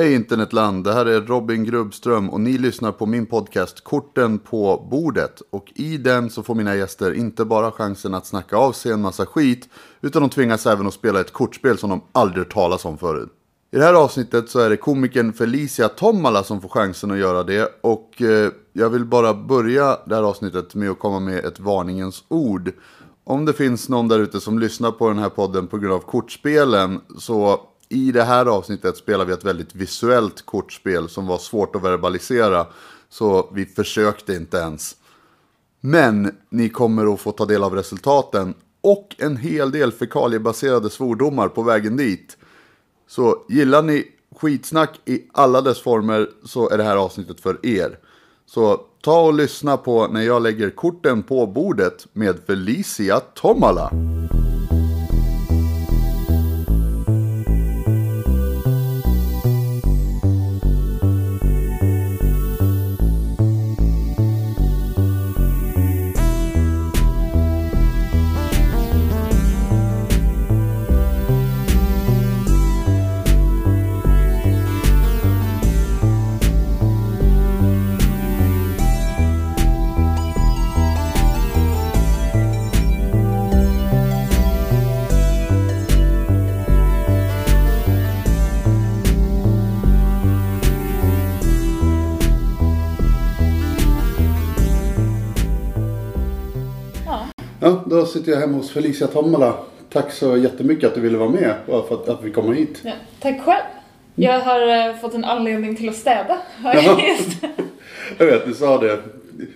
Hej internetland, det här är Robin Grubbström och ni lyssnar på min podcast Korten på bordet. Och i den så får mina gäster inte bara chansen att snacka av sig en massa skit, utan de tvingas även att spela ett kortspel som de aldrig hört talas om förut. I det här avsnittet så är det komikern Felicia Tomala som får chansen att göra det. Och eh, jag vill bara börja det här avsnittet med att komma med ett varningens ord. Om det finns någon där ute som lyssnar på den här podden på grund av kortspelen så i det här avsnittet spelar vi ett väldigt visuellt kortspel som var svårt att verbalisera. Så vi försökte inte ens. Men ni kommer att få ta del av resultaten och en hel del fekaliebaserade svordomar på vägen dit. Så gillar ni skitsnack i alla dess former så är det här avsnittet för er. Så ta och lyssna på när jag lägger korten på bordet med Felicia Tomala. Ja. Ja, då sitter jag hemma hos Felicia Tomala. Tack så jättemycket att du ville vara med och för att, att vi kommer hit. ja. Tack själv. Jag har eh, fått en anledning till att städa. Har jag vet, du sa det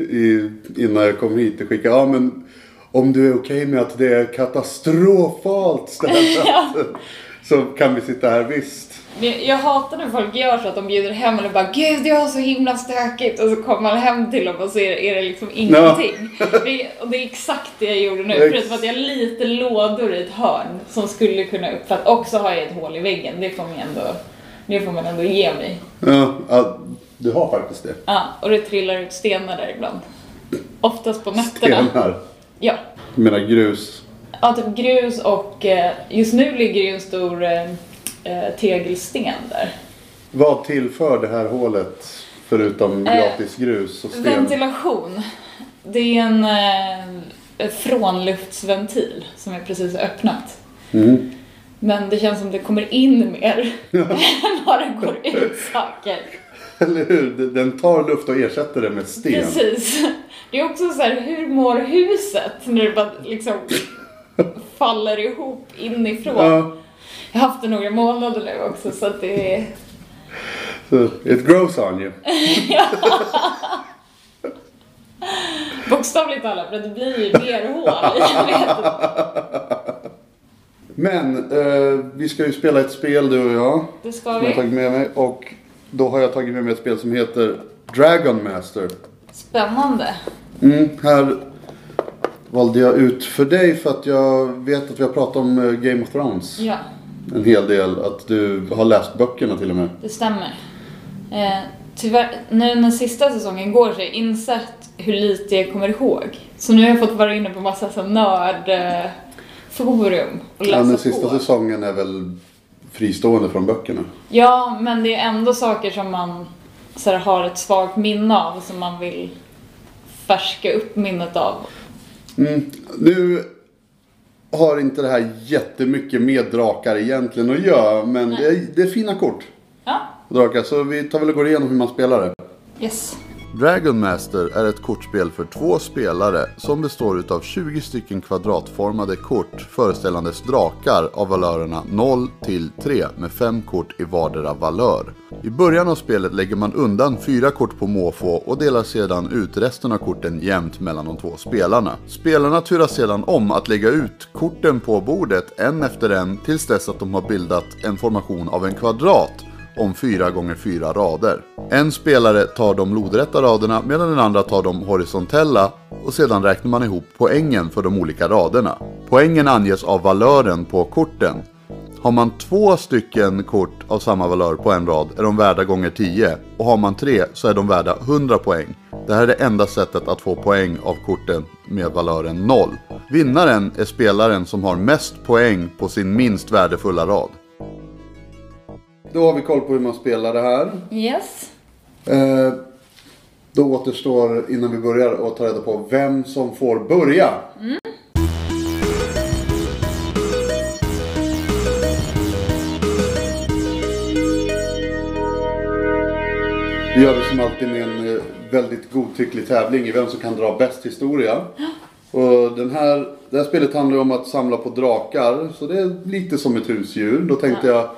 i, innan jag kom hit. Du skickade, ja men om du är okej med att det är katastrofalt städat så kan vi sitta här visst. Jag hatar när folk gör så att de bjuder hem och bara Gud jag har så himla stökigt och så kommer man hem till dem och så är det, är det liksom ingenting. Det, och det är exakt det jag gjorde nu. Förutom att jag har lite lådor i ett hörn som skulle kunna uppfatta. Och så har jag ett hål i väggen. Det får man ändå, det får man ändå ge mig. Ja, ja, du har faktiskt det. Ja, och det trillar ut stenar där ibland. Oftast på nätterna. Stenar. Ja. Du menar grus. Ja, typ grus och eh, just nu ligger ju en stor eh, tegelsten där. Vad tillför det här hålet förutom Eh, gratis grus och sten? Ventilation. Det är en eh, frånluftsventil som jag precis öppnat. Mm. Men det känns som det kommer in mer än vad det går ut saker. Eller hur? Den tar luft och ersätter det med sten. Precis. Det är också så här, hur mår huset när det bara liksom faller ihop inifrån? Ja, Jag har haft det några månader nu också så att det är... it grows on you. Bokstavligt talat, för det blir ju mer hål. Jag. Men eh, vi ska ju spela ett spel du och jag. Det ska Som jag har vi. tagit med mig. Och då har jag tagit med mig ett spel som heter Dragon Master. Spännande. Mm, här valde jag ut för dig för att jag vet att vi har pratat om eh, Game of Thrones. Ja, En hel del. Att du har läst böckerna till och med. det stämmer. Eh, tyvärr, nu när sista säsongen går så har jag insett hur lite jag kommer ihåg. Så nu har jag fått vara inne på massa så nördforum och Ja, läsa den sista på. säsongen är väl fristående från böckerna. Ja, men det är ändå saker som man så här, har ett svagt minne av som man vill färska upp minnet av. Mm. Nu har inte det här jättemycket med drakar egentligen att göra. Men det är, det är fina kort. Ja, Drakar, så vi tar väl och går igenom hur man spelar det. yes. Dragon Master är ett kortspel för två spelare som består utav 20 stycken kvadratformade kort föreställandes drakar av valörerna 0 till 3 med 5 kort i vardera valör. I början av spelet lägger man undan 4 kort på måfå och delar sedan ut resten av korten jämnt mellan de två spelarna. Spelarna turas sedan om att lägga ut korten på bordet en efter en tills dess att de har bildat en formation av en kvadrat om 4 gånger 4 rader. En spelare tar de lodrätta raderna medan den andra tar de horisontella och sedan räknar man ihop poängen för de olika raderna. Poängen anges av valören på korten. Har man två stycken kort av samma valör på en rad är de värda gånger 10 och har man tre så är de värda 100 poäng. Det här är det enda sättet att få poäng av korten med valören 0. Vinnaren är spelaren som har mest poäng på sin minst värdefulla rad då har vi koll på hur man spelar det här. Yes. Eh, då återstår innan vi börjar att ta reda på vem som får börja. Vi gör det som alltid med en eh, väldigt godtycklig tävling i vem som kan dra bäst historia. Och den här, det här spelet handlar om att samla på drakar, så det är lite som ett husdjur. Då tänkte jag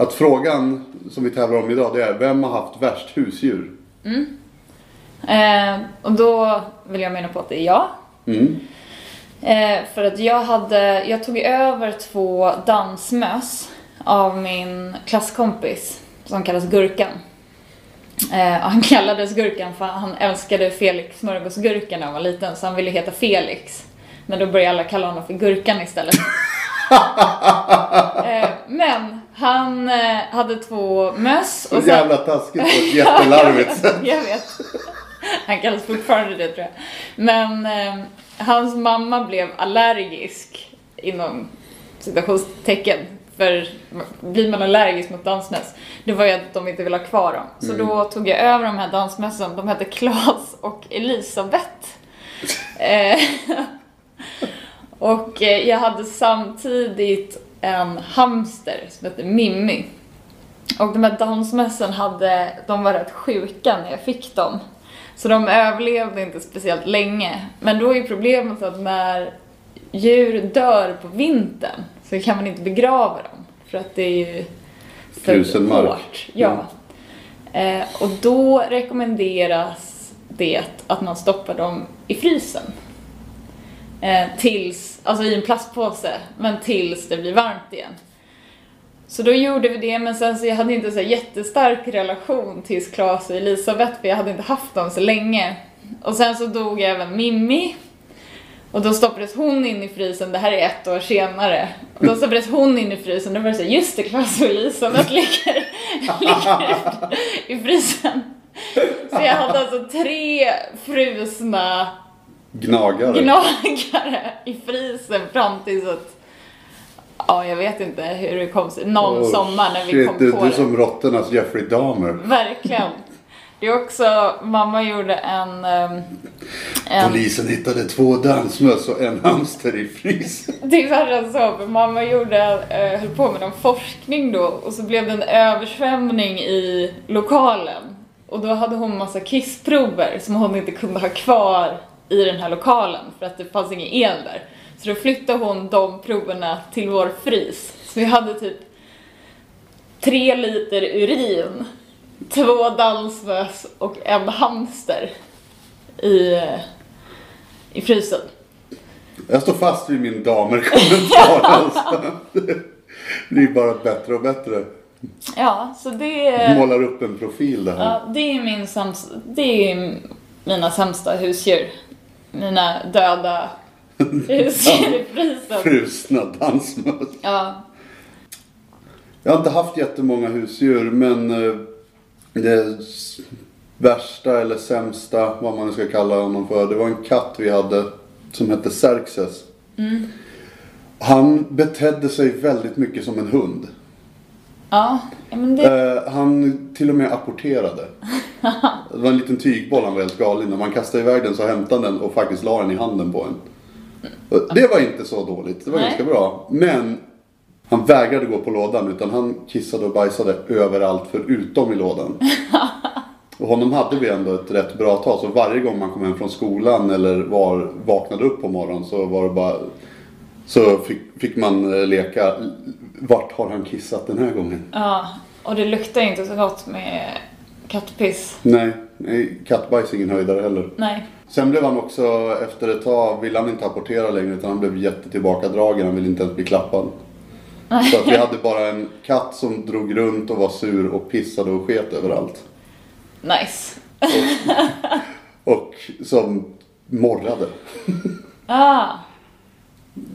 att frågan som vi tävlar om idag det är vem har haft värst husdjur? Eh, och då vill jag mena på att det är jag. Mm. Eh, för att jag hade, jag tog över två dansmöss av min klasskompis som kallas Gurkan. Eh, han kallades Gurkan för han älskade Felix smörgåsgurka när han var liten så han ville heta Felix. Men då började alla kalla honom för Gurkan istället. eh, men han eh, hade två möss Så jävla taskigt på ett jättelarvigt sätt. jag vet. Han kallas fortfarande det tror jag. Men eh, hans mamma blev allergisk inom citationstecken. För blir man allergisk mot dansmöss, det var ju att de inte ville ha kvar dem. Så då tog jag över de här dansmössen. De hette Klas och Elisabeth. Eh, och eh, jag hade samtidigt en hamster som hette Mimmi. Och de här dansmössen hade, de var rätt sjuka när jag fick dem. Så de överlevde inte speciellt länge. Men då är problemet att när djur dör på vintern så kan man inte begrava dem. För att det är ju för Frusen mark. hårt. Ja. Eh, och då rekommenderas det att man stoppar dem i frysen. Eh, tills, alltså i en plastpåse, men tills det blir varmt igen. Så då gjorde vi det, men sen så jag hade inte så jättestark relation till Klas och Elisabeth, för jag hade inte haft dem så länge. Och sen så dog även Mimmi. Och då stoppades hon in i frysen, det här är ett år senare. Och då stoppades hon in i frysen, då var det så här, just det, Klas och Elisabeth ligger, ligger i frysen. Så jag hade alltså tre frusna Gnagare. gnagare i frysen fram tills att Ja, jag vet inte hur det kom sig. Någon Oh, sommar när vi shit, kom du, på du är det. som råttornas Jeffrey Dahmer. Verkligen. Det är också, mamma gjorde en... ehm, en Polisen hittade två dansmöss och en hamster i frysen. det är värre än så, för mamma gjorde, eh, höll på med någon forskning då och så blev det en översvämning i lokalen. Och då hade hon massa kissprover som hon inte kunde ha kvar i den här lokalen för att det fanns ingen el där. Så då flyttade hon de proverna till vår frys. Så vi hade typ tre liter urin, två dansmöss och en hamster i, i frysen. Jag står fast vid min damer-kommentar alltså. Det blir bara bättre och bättre. Ja, så det... Målar upp en profil det här. Ja, det är min sämsta, det är mina sämsta husdjur. Mina döda husdjur i. Frusna dansmöss. Ja, Jag har inte haft jättemånga husdjur men eh, det värsta eller sämsta, vad man nu ska kalla honom för, det var en katt vi hade som hette Xerxes. Han betedde sig väldigt mycket som en hund. Ja, men det, Eh, han till och med apporterade. Det var en liten tygboll han var helt galen. När man kastade iväg den så hämtade han den och faktiskt la den i handen på en. Det var inte så dåligt, det var Nej. ganska bra. Men han vägrade gå på lådan utan han kissade och bajsade överallt förutom i lådan. Och honom hade vi ändå ett rätt bra tag. Så varje gång man kom hem från skolan eller var, vaknade upp på morgonen så var det bara så fick, fick man eh, leka. Vart har han kissat den här gången? ja, och det luktar inte så gott med kattpiss. Nej, nej kattbajs är ingen höjdare heller. Nej. Sen blev han också, efter ett tag, ville han inte apportera längre utan han blev jättetillbakadragen. Han ville inte ens bli klappad. Så att vi hade bara en katt som drog runt och var sur och pissade och sket överallt. Nice. Och som morrade. Ah,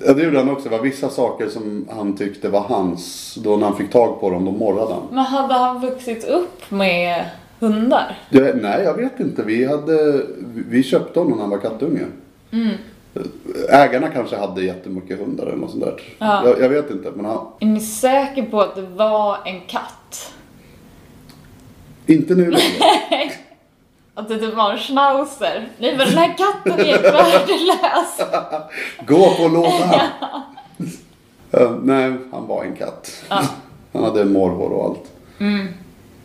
Ja, det gjorde han också. Det var vissa saker som han tyckte var hans. Då när han fick tag på dem, då morrade han. men hade han vuxit upp med hundar? Det, nej, jag vet inte. Vi, hade, vi köpte honom när han var kattunge. Ägarna kanske hade jättemycket hundar eller något sånt där. Ja. Jag, jag vet inte, men han, Är ni säker på att det var en katt? inte nu längre. Att det typ var en schnauzer? Nej men den här katten är helt värdelös. Gå på lådan! Ja, nej, han var en katt. Ja. Han hade morrhår och allt.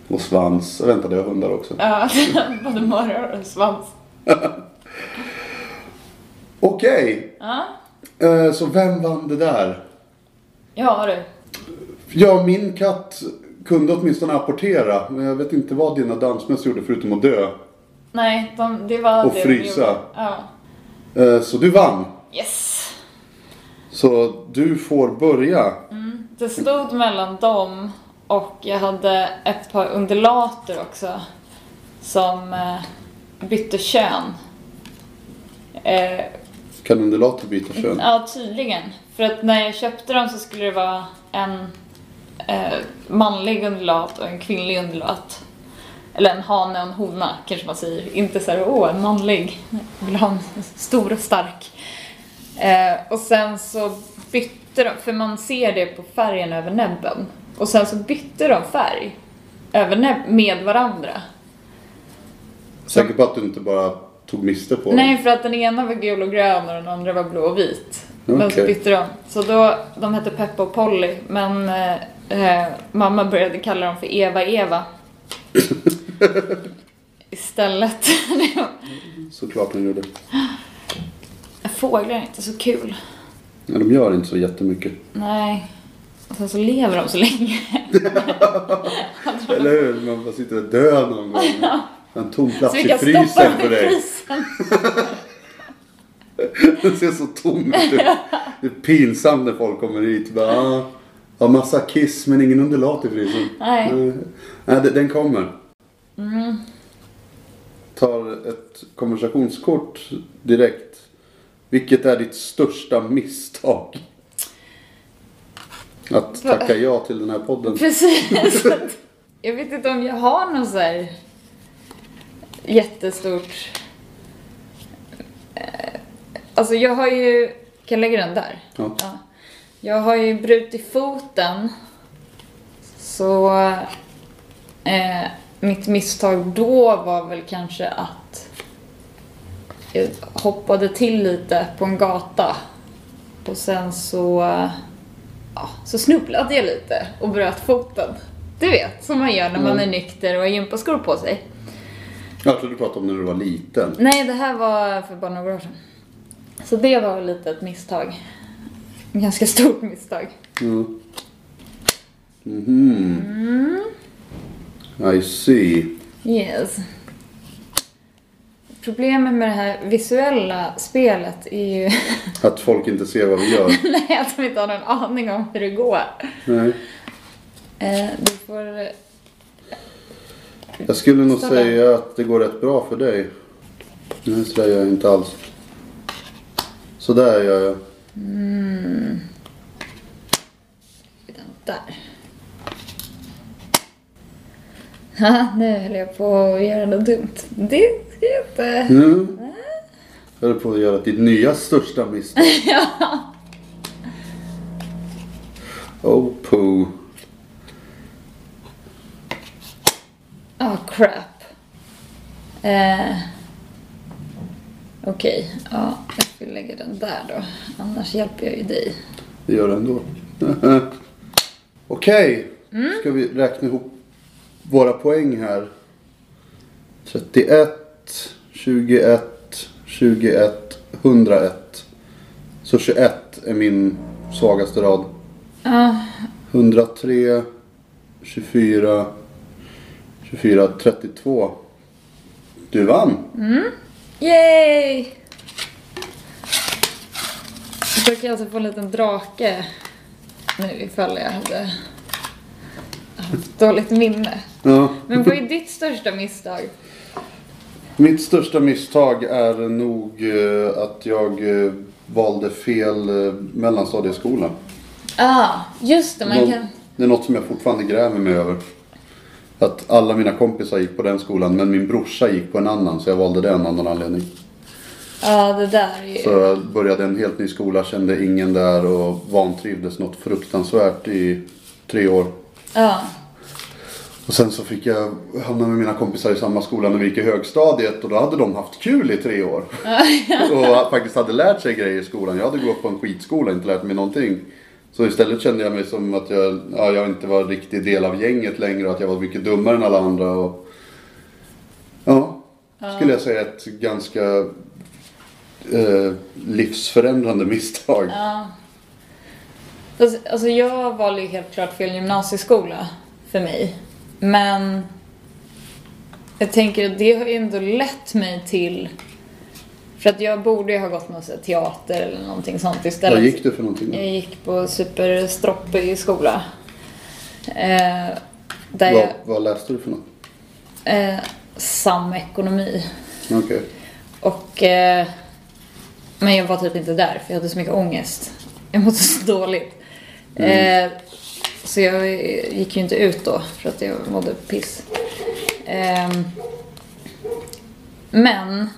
Och svans. Jag väntade jag har hundar också. Ja, både morrar och svans. Okej, Ja, eh, så vem vann det där? ja du. Ja, min katt kunde åtminstone apportera. Men jag vet inte vad dina dansmöss gjorde förutom att dö. Nej, de, det var Och det de frysa. gjorde. Ja. Eh, så du vann. Yes. Så du får börja. Det stod mellan dem och jag hade ett par undulater också. Som eh, bytte kön. Eh, Kan undulater byta kön? Ja, tydligen. För att när jag köpte dem så skulle det vara en eh, manlig undulat och en kvinnlig undulat. Eller en hane och en hona kanske man säger. Inte så här, åh, en manlig. Jag vill ha en stor och stark. Eh, och sen så bytte de, för man ser det på färgen över näbben. Och sen så bytte de färg över näbb, med varandra. Säker på att du inte bara tog miste på Nej, för att den ena var gul och grön och den andra var blå och vit. Men så bytte de. Så då, de hette Peppa och Polly, men eh, eh, mamma började kalla dem för Eva-Eva. Istället. Såklart den gjorde. Fåglar är inte så kul. Ja, de gör inte så jättemycket. Nej. Och sen så lever de så länge. Eller hur? Man bara sitter och dör någon gång. En tom plats i frysen för dig. Den ser så tom ut. Det är pinsamt när folk kommer hit. Bara, ah, har massa kiss men ingen undulat i frysen. Nej. Nej, den kommer. Tar ett konversationskort direkt. Vilket är ditt största misstag? Att tacka ja till den här podden. Precis. Jag vet inte om jag har något så här jättestort... Eh, Alltså jag har ju... Kan jag lägga den där? Ja. Ja. Jag har ju brutit foten. Så eh, mitt misstag då var väl kanske att jag hoppade till lite på en gata. Och sen så, ja, så snubblade jag lite och bröt foten. Du vet, som man gör när man är nykter och har gympaskor på sig. Jag trodde du pratade om när du var liten. Nej, det här var för bara några år sedan. Så det var lite ett misstag. Ganska stort misstag. Mm. Mhm. I see. Yes. Problemet med det här visuella spelet är ju Att folk inte ser vad vi gör. nej, att de inte har någon aning om hur det går. Nej. Eh, du får... Jag skulle nog Sådär. säga att det går rätt bra för dig. Nej, sådär gör jag inte alls. Sådär gör jag. Den där. Nu höll jag på att göra något dumt. Det ska jag inte... Nu höll på att göra ditt nya största misstag. Oh poo. Ah, crap. Eh, Okej, ja, jag får lägga den där då. Annars hjälper jag ju dig. Det gör det ändå. Okej. Ska vi räkna ihop våra poäng här. 31, 21, 21, 101. Så 21 är min svagaste rad. Ja, 103, 24, 24, 32. Du vann. yay! Jag kan alltså få en liten drake nu ifall jag hade dåligt minne. Ja. Men vad är ditt största misstag? Mitt största misstag är nog eh, att jag eh, valde fel eh, mellanstadieskola. Ah, just det, man Nå- kan... Det är något som jag fortfarande grämer mig över. Att alla mina kompisar gick på den skolan men min brorsa gick på en annan så jag valde den av någon anledning. Ja, det där är ju... Så jag började en helt ny skola, kände ingen där och vantrivdes något fruktansvärt i tre år. Ja. Och sen så fick jag hamna med mina kompisar i samma skola när vi gick i högstadiet och då hade de haft kul i tre år. och faktiskt hade lärt sig grejer i skolan. Jag hade gått på en skitskola och inte lärt mig någonting. Så istället kände jag mig som att jag, ja, jag inte var riktig del av gänget längre och att jag var mycket dummare än alla andra. Och, ja, skulle jag säga ett ganska eh, livsförändrande misstag. Ja. Alltså, alltså jag valde ju helt klart fel gymnasieskola för mig. Men jag tänker att det har ju ändå lett mig till... För att jag borde ju ha gått någon teater eller någonting sånt istället. Vad gick du för någonting? Jag gick på superstroppig skola. Eh, där Vad, jag... vad läste du för något? Eh, samekonomi. Okej. Och... Eh, men jag var typ inte där för jag hade så mycket ångest. Jag mådde så dåligt. Eh, så jag gick ju inte ut då för att jag mådde piss. Ehm, men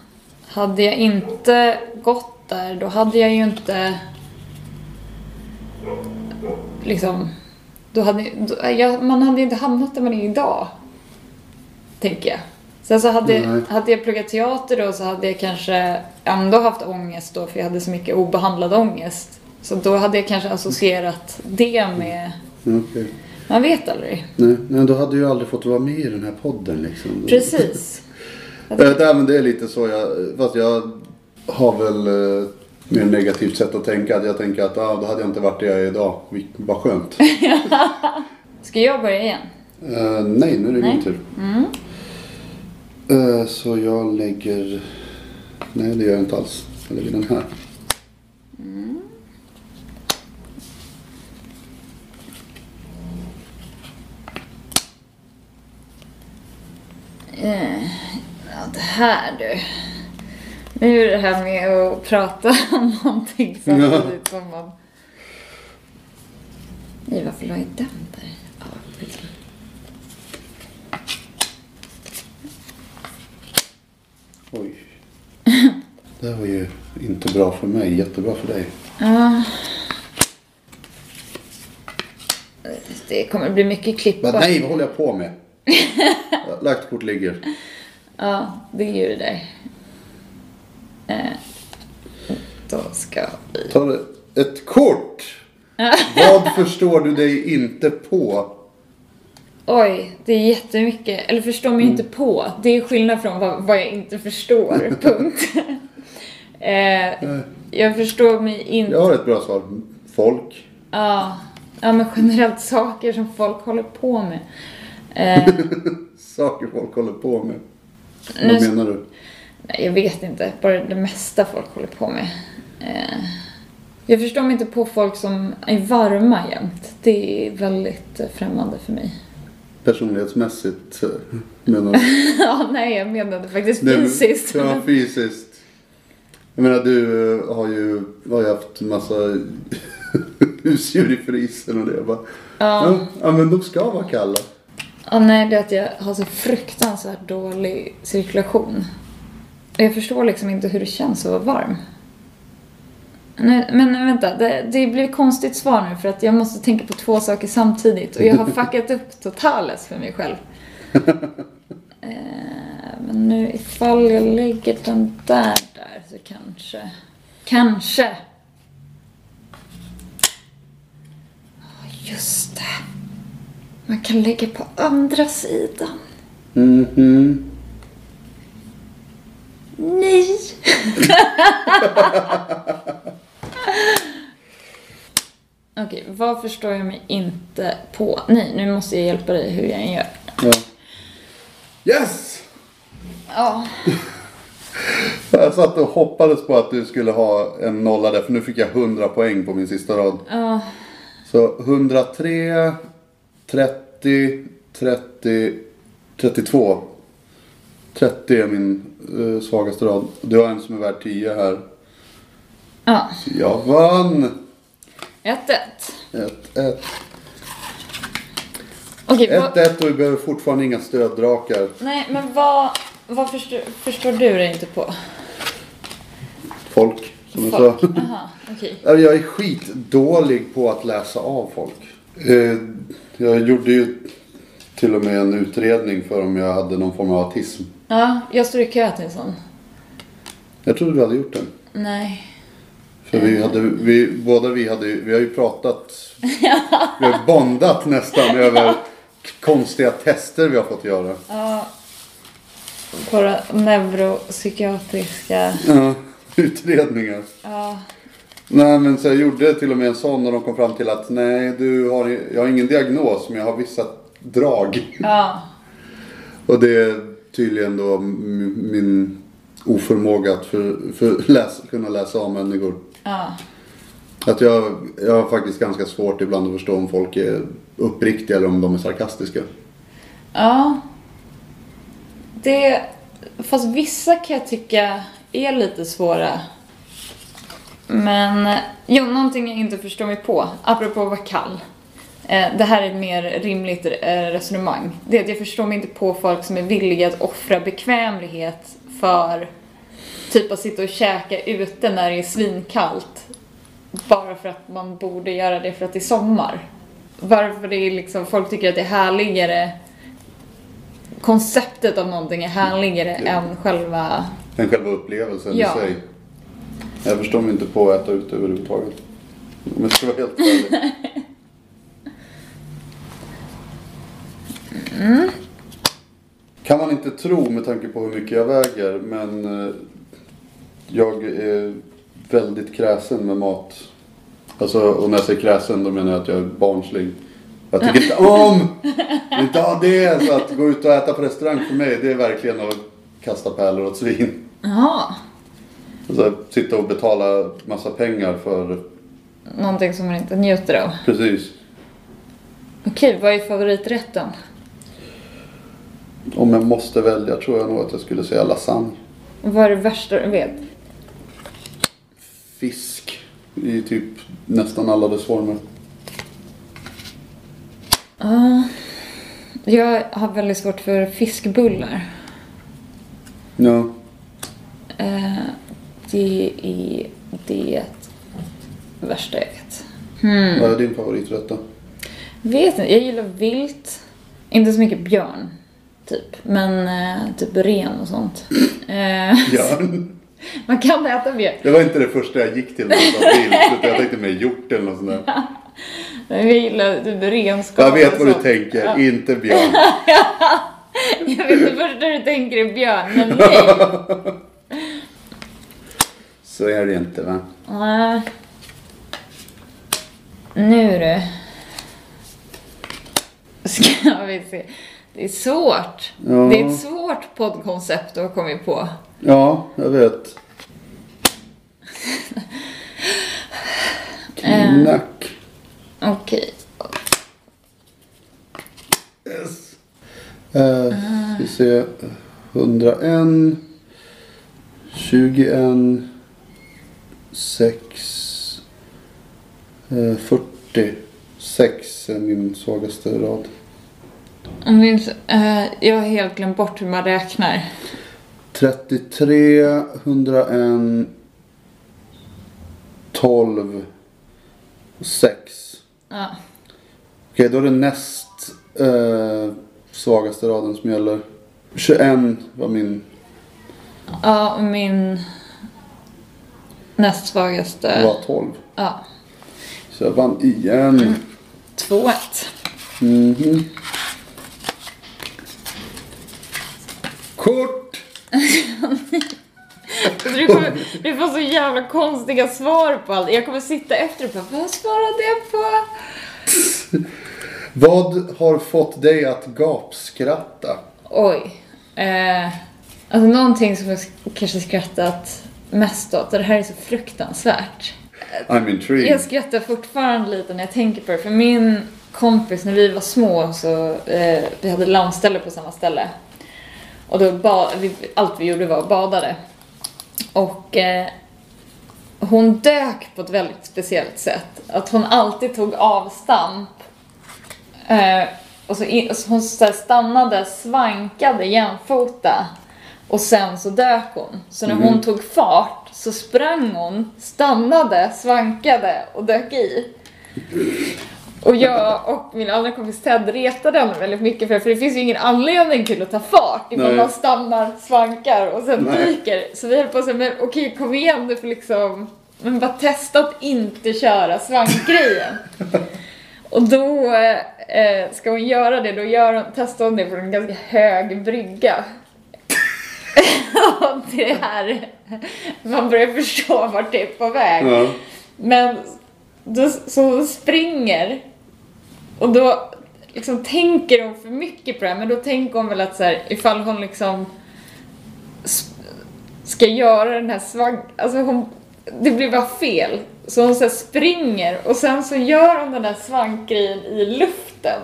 hade jag inte gått där då hade jag ju inte liksom då hade, då, jag, man hade ju inte hamnat där man är idag. Tänker jag. Sen så hade, Nej. hade jag pluggat teater då så hade jag kanske ändå haft ångest då för jag hade så mycket obehandlad ångest. Så då hade jag kanske associerat det med, Okej. man vet aldrig. Nej, men då hade ju aldrig fått vara med i den här podden liksom. Precis. Eh, nej, men det är lite så jag, fast jag har väl eh, mer negativt sätt att tänka. Jag tänker att ah, då hade jag inte varit där jag är idag. Vad skönt. Ska jag börja igen? Eh, nej, nu är det Nej. min tur. Eh, så jag lägger... Nej, det gör jag inte alls. Jag lägger den här. Eh, Ja, det här du. Nu är det här med att prata om någonting samtidigt som man... Nej, varför la jag den där? Oj. Det här var ju inte bra för mig. Jättebra för dig. Ja. Det kommer bli mycket klipp. Men nej, vad håller jag på med? Lagt kort ligger. Ja, det är ju det där. Eh, då ska vi... Ta ett kort. Vad förstår du dig inte på? Oj, det är jättemycket. Eller förstår mig inte på. Det är skillnad från vad, vad jag inte förstår. Punkt. eh, jag förstår mig inte... Jag har ett bra svar. Folk. Ja, ja, men generellt saker som folk håller på med. Eh, Saker folk håller på med. Nu- Vad menar du? nej, jag vet inte. Bara det mesta folk håller på med. Eh, jag förstår mig inte på folk som är varma jämt. Det är väldigt eh, främmande för mig. Personlighetsmässigt eh, menar du? ja, nej, jag menade faktiskt Nej, fysiskt. Ja, fysiskt. Jag menar du eh, har ju, har ju haft massa husdjur i frysen och det. Jag bara, ja. ja men de ska vara kalla. Ja, nej, det är att jag har så fruktansvärt dålig cirkulation. Jag förstår liksom inte hur det känns att vara varm. Nej, men vänta, det, det blir konstigt svar nu för att jag måste tänka på två saker samtidigt och jag har fuckat upp totales för mig själv. Eh, men nu ifall jag lägger den där där så kanske, kanske. Just det. Man kan lägga på andra sidan. Mhm. Nej! Okej, vad förstår jag mig inte på? Nej, nu måste jag hjälpa dig hur jag än gör. Ja. Yes! Ja. Jag satt och hoppades på att du skulle ha en nolla där för nu fick jag 100 poäng på min sista rad. Ja. Så 103, 30, 30, 32. 30 är min eh, svagaste rad. Du har en som är värd 10 här. Ja. Så jag vann! 1-1. 1-1. Okej, vad... 1-1 och vi behöver fortfarande inga stöddrakar. Nej, men vad, vad förstår, förstår du dig inte på? Men Folk? så- Jaha, okej. Ja, Jag är skitdålig på att läsa av folk. Eh, Jag gjorde ju till och med en utredning för om jag hade någon form av autism. Ja, jag står i kö till en sån. Jag trodde du hade gjort den. Nej. För vi hade, vi, båda vi hade vi har ju pratat, vi har bondat nästan över konstiga tester vi har fått göra. Ja. Våra neuropsykiatriska... Ja, utredningar. Ja. Nej men så jag gjorde till och med en sån och de kom fram till att nej du har, jag har ingen diagnos men jag har vissa drag. Ja. Och det är tydligen då min oförmåga att för, för läs, kunna läsa av människor. Ja. Att jag, jag har faktiskt ganska svårt ibland att förstå om folk är uppriktiga eller om de är sarkastiska. Ja. Det... Fast vissa kan jag tycka är lite svåra. Men, jo, någonting jag inte förstår mig på, apropå att vara kall. Eh, Det här är ett mer rimligt eh, resonemang. Det är att jag förstår mig inte på folk som är villiga att offra bekvämlighet för typ att sitta och käka ute när det är svinkallt. Bara för att man borde göra det för att det är sommar. Varför det är liksom, folk tycker att det är härligare konceptet av någonting är härligare än själva... Än själva upplevelsen Ja. i sig. Jag förstår mig inte på att äta ute överhuvudtaget. Om jag ska vara helt ärlig. Kan man inte tro med tanke på hur mycket jag väger. Men eh, jag är väldigt kräsen med mat. Alltså, och när jag säger kräsen då menar jag att jag är barnslig. Jag tycker inte om! Inte ha det! Så att gå ut och äta på restaurang för mig det är verkligen att kasta pärlor åt svin. Jaha. Alltså sitta och betala massa pengar för, Någonting som man inte njuter av. precis. Okej, vad är favoriträtten? Om jag måste välja tror jag nog att jag skulle säga lasagne. Vad är det värsta du vet? Fisk i typ nästan alla dess former. Ja. jag har väldigt svårt för fiskbullar. Ja. Eh, det är det värsta jag vet. Hmm. Vad är din favoriträtt då? Vet inte, jag gillar vilt. Inte så mycket björn, typ. Men eh, typ ren och sånt. Eh, Björn. man kan äta björn. Det var inte det första jag gick till när jag sa vilt. Utan jag tänkte mer hjort eller något sånt där. Men jag gillar typ renskap Jag vet vad du tänker. Ja. Inte björn. Jag vet det första du tänker är björn, men nej. Så är det inte va? Nej. Nu du. Ska vi se. Det är svårt. Ja. Det är ett svårt poddkoncept att ha kommit på. Ja, jag vet. Knack. Okej. Yes. Uh, vi ser. 101. 21. 6. eh, 40. 6 är min svagaste rad. Eh, jag har helt glömt bort hur man räknar. 33, 101, 12, 6. Ja. Okej, då är det näst eh, svagaste raden som gäller. 21 var min, Ja, och min näst svagaste. var 12. Ja. Så jag vann igen. 2-1. Mhm. Kort! Du, kommer, du får så jävla konstiga svar på allt. Jag kommer sitta efter och bara, vad svarade jag på? Vad har fått dig att gapskratta? Oj. Eh, alltså någonting som jag sk- kanske skrattat mest åt, och det här är så fruktansvärt. I'm intrigued. Jag skrattar fortfarande lite när jag tänker på det, för min kompis när vi var små så, eh, vi hade landställe på samma ställe. Och då ba- vi, allt vi gjorde var att badade. Och eh, hon dök på ett väldigt speciellt sätt. Att hon alltid tog avstamp. Eh, och så, in, så hon så här stannade, svankade jämfota. Och sen så dök hon. Så när hon tog fart så sprang hon, stannade, svankade och dök i. Och jag och min andra kompis Ted retade henne väldigt mycket för för det finns ju ingen anledning till att ta fart ifall Nej. man stannar, svankar och sen Nej. dyker. Så vi höll på att säga, men okej kom igen du får liksom, men bara testa att inte köra svankgrejen. Och då eh, ska hon göra det, då gör hon, testar hon det på en ganska hög brygga. Det här, man börjar förstå vart det är på väg. Ja. Men då, så hon springer och då liksom tänker hon för mycket på det här, men då tänker hon väl att så här, ifall hon liksom ska göra den här svang... Alltså hon, det blir bara fel. Så hon så springer och sen så gör hon den där svankgrejen i luften.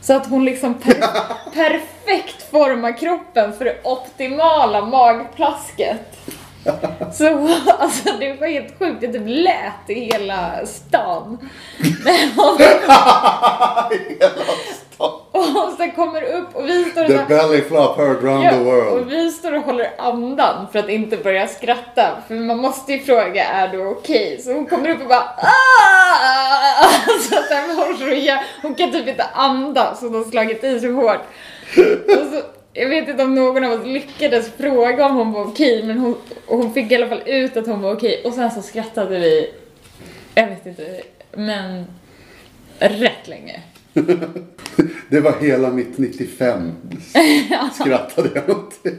Så att hon liksom per, perfekt formar kroppen för det optimala magplasket. Så alltså det var helt sjukt, det typ lät i hela stan. Hon, Hela stan. och hon så kommer upp och vi står och The här- belly flop heard round Ja, the och world. vi står och håller andan för att inte börja skratta. För man måste ju fråga, är du okej? Så hon kommer upp och bara "Ah!" så att den har så jä- Hon kan typ inte andas, hon har slagit i så hårt. Och så, jag vet inte om någon av oss lyckades fråga om hon var okej, men hon, hon fick i alla fall ut att hon var okej. Och sen så skrattade vi, jag vet inte, men rätt länge. Det var hela mitt 95. Skrattade jag åt. Eh,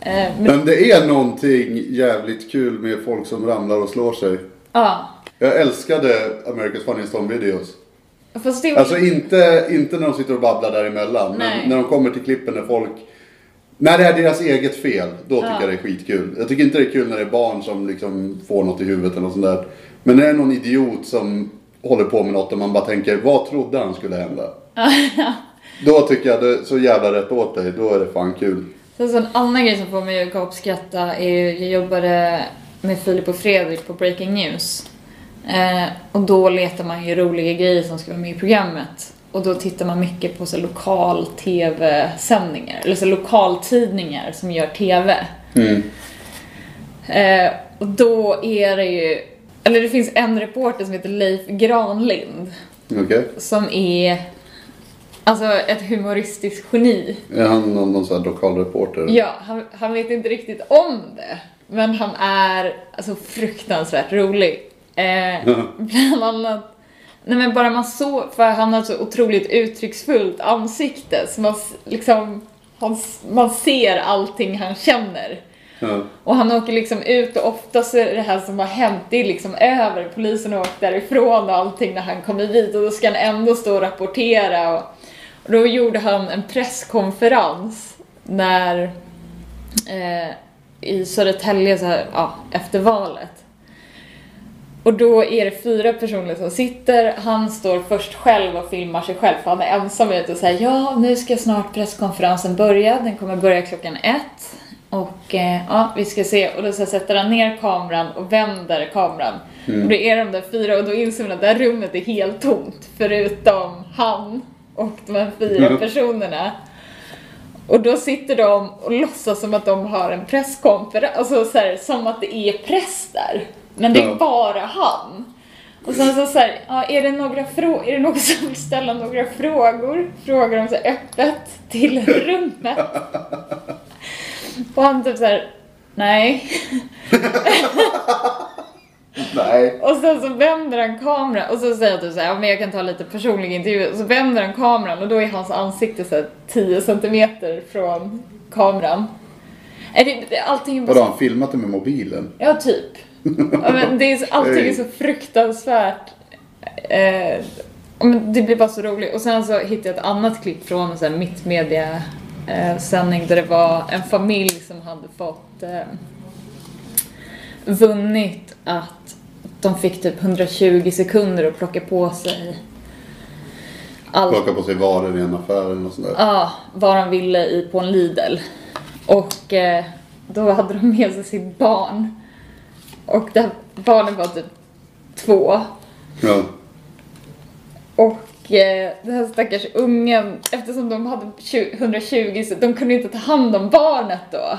men, Men det är någonting jävligt kul med folk som ramlar och slår sig. ja, Jag älskade America's Funniest Home Videos. Var Alltså inte, inte när de sitter och babblar däremellan. Nej. Men när de kommer till klippen när folk... När det är deras eget fel, då tycker Ja. jag det är skitkul. Jag tycker inte det är kul när det är barn som liksom får något i huvudet eller något sånt där. Men när det är någon idiot som håller på med något och man bara tänker, vad trodde han skulle hända? Då tycker jag det är så jävla rätt åt dig, då är det fan kul. Sen så en annan grej som får mig att gapskratta är ju, jag jobbade med Filip och Fredrik på Breaking News. Eh, och då letar man ju roliga grejer som ska vara med i programmet. Och då tittar man mycket på så lokal tv-sändningar, eller så lokaltidningar som gör tv. Mm. Eh, och då är det ju, eller det finns en reporter som heter Leif Granlind Okej? som är alltså ett humoristiskt geni. Är han någon, någon sån här lokalreporter? Ja, han, han vet inte riktigt om det. Men han är alltså fruktansvärt rolig. Eh, bland annat, nej men bara man så, för han har ett så otroligt uttrycksfullt ansikte så man liksom, han, man ser allting han känner. Ja. Och han åker liksom ut och ofta så är det här som har hänt, det är liksom över. Polisen har åkt därifrån och allting när han kommer dit och då ska han ändå stå och rapportera. Och, och då gjorde han en presskonferens när eh, i Södertälje så här, ja, efter valet. Och då är det fyra personer som sitter, han står först själv och filmar sig själv för han är ensam ute och säger ja nu ska snart presskonferensen börja, den kommer börja klockan ett. Och eh, ja, vi ska se. Och då så sätter han ner kameran och vänder kameran. Och då är de där fyra och då inser man att det här rummet är helt tomt. Förutom han och de här fyra Mm. personerna. Och då sitter de och låtsas som att de har en presskonferens, alltså så här, som att det är press där. Men det är bara han. Och sen så, så här, ja, är det några är det någon som vill ställa några frågor? Frågar de så här öppet till rummet. Och han typ så här, nej. Nej. Och sen så vänder han kameran och så säger han typ så här, ja men jag kan ta lite personlig intervju. Och så vänder han kameran och då är hans ansikte så här 10 centimeter från kameran. Är det, allting är bara Vadå, har han filmat det med mobilen? Ja, typ. Ja, men det är, så- allting är så fruktansvärt. Eh, men det blir bara så roligt. Och sen så hittade jag ett annat klipp från en mittmedia eh, sändning där det var en familj som hade fått eh, vunnit att de fick typ 120 sekunder att plocka på sig allt Plocka på sig varor i en affär eller något sånt där. Ja, vad de ville i, på en Lidl. Och eh, då hade de med sig sitt barn. Och det, barnen var typ två. Ja. Och eh, den här stackars ungen, eftersom de hade 20 120 så de kunde inte ta hand om barnet då.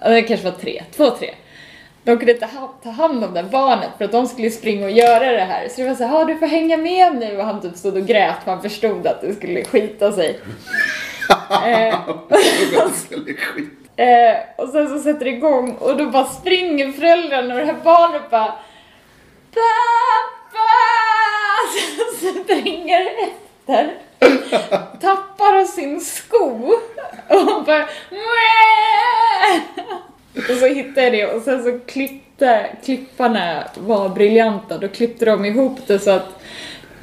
Ja, Det kanske var tre, två, tre. De kunde inte ha, ta hand om det barnet för att de skulle springa och göra det här. Så det var så här, "Ja, du får hänga med nu och han typ stod och grät för han förstod att det skulle skita sig. eh, Eh, och sen så sätter det igång och då bara springer föräldrarna och det här barnet bara Pappa! Så springer efter. Tappar sin sko och bara Mäh! Och så hittade jag det och sen så klippte klipparna var briljanta. Då klippte de ihop det så att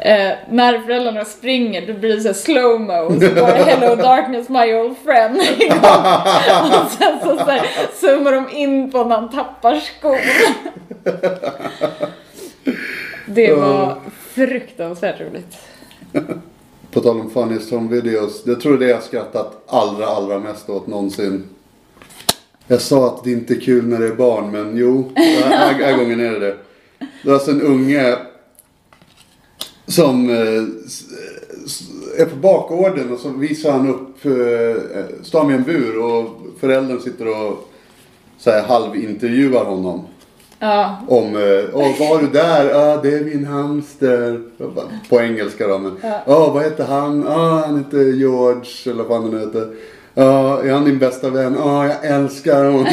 eh, när föräldrarna springer då blir det så här slow-mo och så bara Hello darkness my old friend. och sen så, så här, zoomar de in på när han tappar skon. Det var fruktansvärt roligt. På tal om funniest home videos. Jag tror det jag skrattat allra, allra mest åt någonsin. Jag sa att det inte är kul när det är barn, men jo, den här, här gången är det det. Det är alltså en unge som eh, s- är på bakgården och så visar han upp, eh, står med en bur och föräldern sitter och så här, halvintervjuar honom. Ja, Om, eh, åh var du där? Ja, det är min hamster. På engelska då, men. Ja, Ja. vad heter han? Ja, han heter George, eller vad han nu heter. Ja, är han din bästa vän? Ja, jag älskar honom.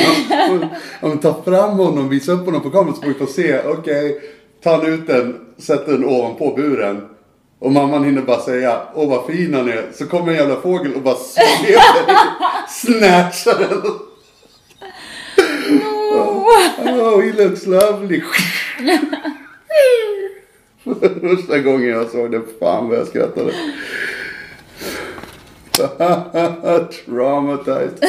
Men ta fram honom, visa upp honom på kameran så får vi få se. Okej, ta han ut den, sätt den ovanpå buren. Och mamman hinner bara säga, åh vad fin han är. Så kommer en jävla fågel och bara sveper i, snatchar den. Oh, he looks lovely. Första gången jag såg det, fan vad jag skrattade. Traumatized.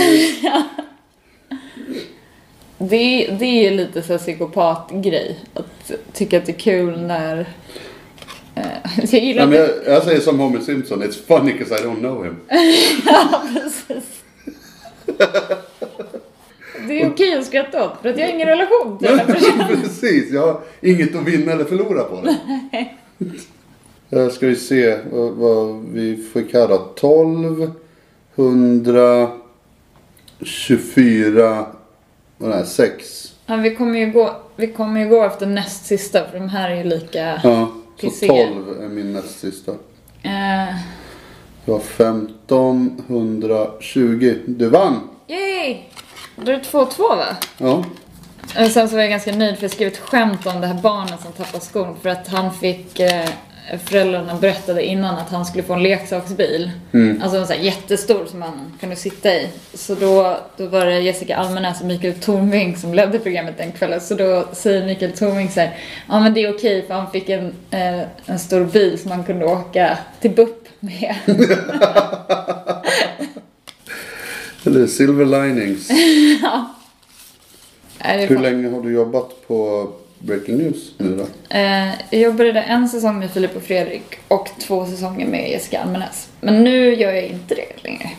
Det, det är lite så psykopatgrej. Att tycka att det är kul när... Eh, jag gillar Nej, inte... jag, jag säger som Homer Simpson, it's funny because I don't know him. Ja, precis. Det är okej att skratta åt för att jag har ingen relation till den personen. Precis, jag har inget att vinna eller förlora på det. Här ska vi se vad, vad vi fick här då. 12, 124, vad är 6. Ja, vi kommer ju gå, vi kommer ju gå efter näst sista för de här är ju lika... Ja, så Pissiga. 12 är min näst sista. Eh, Det var 15, 120. Du vann! yay! Då är det 2-2 va? Ja. Eh, Sen så var jag ganska nöjd för jag skrev ett skämt om det här barnet som tappade skon för att han fick eh, Föräldrarna berättade innan att han skulle få en leksaksbil. Alltså en sån här jättestor som man kunde sitta i. Så då, då var det Jessica Almenäs och Mikael Tornving som ledde programmet den kvällen. Så då säger Mikael Tornving så här, ja men det är okej för han fick en, eh, en stor bil som han kunde åka till BUP med. Eller Silver Linings. Är Hur länge har du jobbat på Breaking News nu då? Eh, jag jobbade där en säsong med Filip och Fredrik och två säsonger med Jessica Almenäs. Men nu gör jag inte det längre.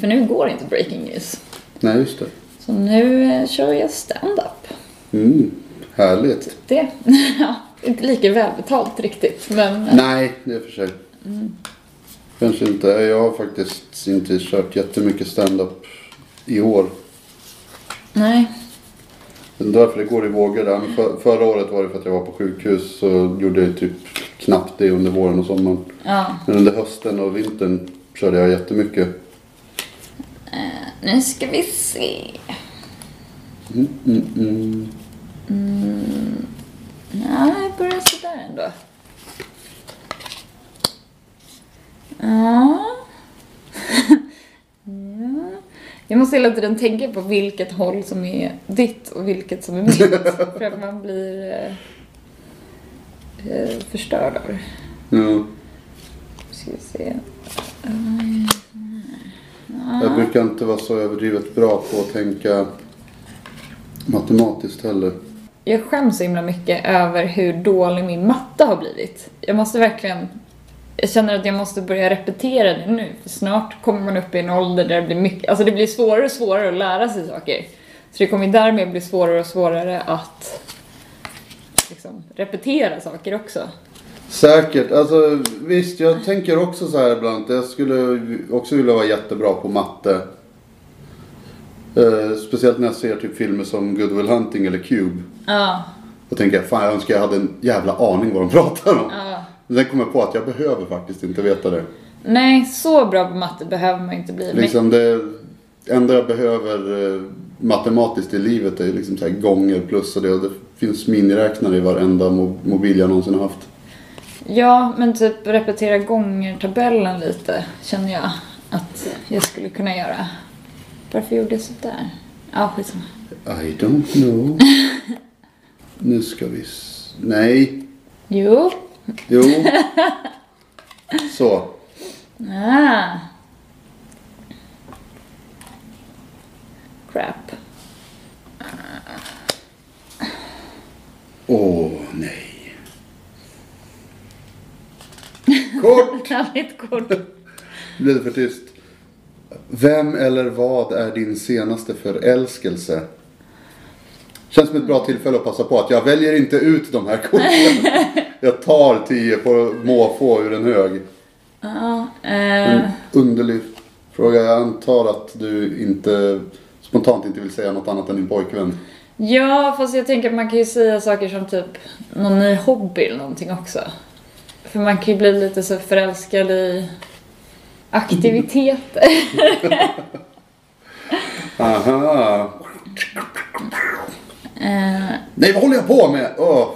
För nu går inte Breaking News. Nej, just det. Så nu eh, kör jag stand-up. Mm, härligt. Det, ja, inte lika välbetalt riktigt men... Nej, det är för sig. Kanske inte. Jag har faktiskt inte kört jättemycket stand-up i år. Nej. Det är därför det går i vågor där. Men för, förra året var det för att jag var på sjukhus så gjorde jag typ knappt det under våren och sommaren. Ja. Men under hösten och vintern körde jag jättemycket. Nu ska vi se. Mm, mm, mm. Ja, jag börjar sådär ändå. Ja. ja. Jag måste hela tiden tänka på vilket håll som är ditt och vilket som är mitt. för att man blir eh, eh, förstörd av det. Ja. Ska vi se. Jag brukar inte vara så överdrivet bra på att tänka matematiskt heller. Jag skäms så himla mycket över hur dålig min matte har blivit. Jag måste verkligen... Jag känner att jag måste börja repetera det nu, för snart kommer man upp i en ålder där det blir mycket... Alltså det blir svårare och svårare att lära sig saker. Så det kommer därmed bli svårare och svårare att liksom, repetera saker också. Säkert. Alltså visst, jag tänker också så här ibland. Jag skulle också vilja vara jättebra på matte. Eh, speciellt när jag ser typ filmer som Good Will Hunting eller Cube. Ja. Då tänker jag, fan jag önskar jag hade en jävla aning vad de pratar om. ja. Men sen kommer jag på att jag behöver faktiskt inte veta det. Nej, så bra på matte behöver man inte bli. Liksom det enda jag behöver eh, matematiskt i livet är liksom så här gånger plus och det. Och det finns miniräknare i varenda mo- mobil jag någonsin har haft. Ja, men typ repetera gånger-tabellen lite känner jag att jag skulle kunna göra. Varför gjorde jag sådär? Ja, skitsamma. I don't know. nu ska vi... Nej. Jo. Jo. Så. Ah. Crap. Åh nej. Kort! Väldigt kort. Blev det för tyst? Vem eller vad är din senaste förälskelse? Känns som ett bra tillfälle att passa på att jag väljer inte ut de här korten. Jag tar tio på måfå ur en hög. Ja. En Eh, underlig fråga. Jag antar att du inte spontant inte vill säga något annat än din pojkvän. ja, fast jag tänker att man kan ju säga saker som typ någon ny hobby eller någonting också. För man kan ju bli lite så förälskad i aktiviteter. Aha. Eh, Nej, vad håller jag på med? Åh.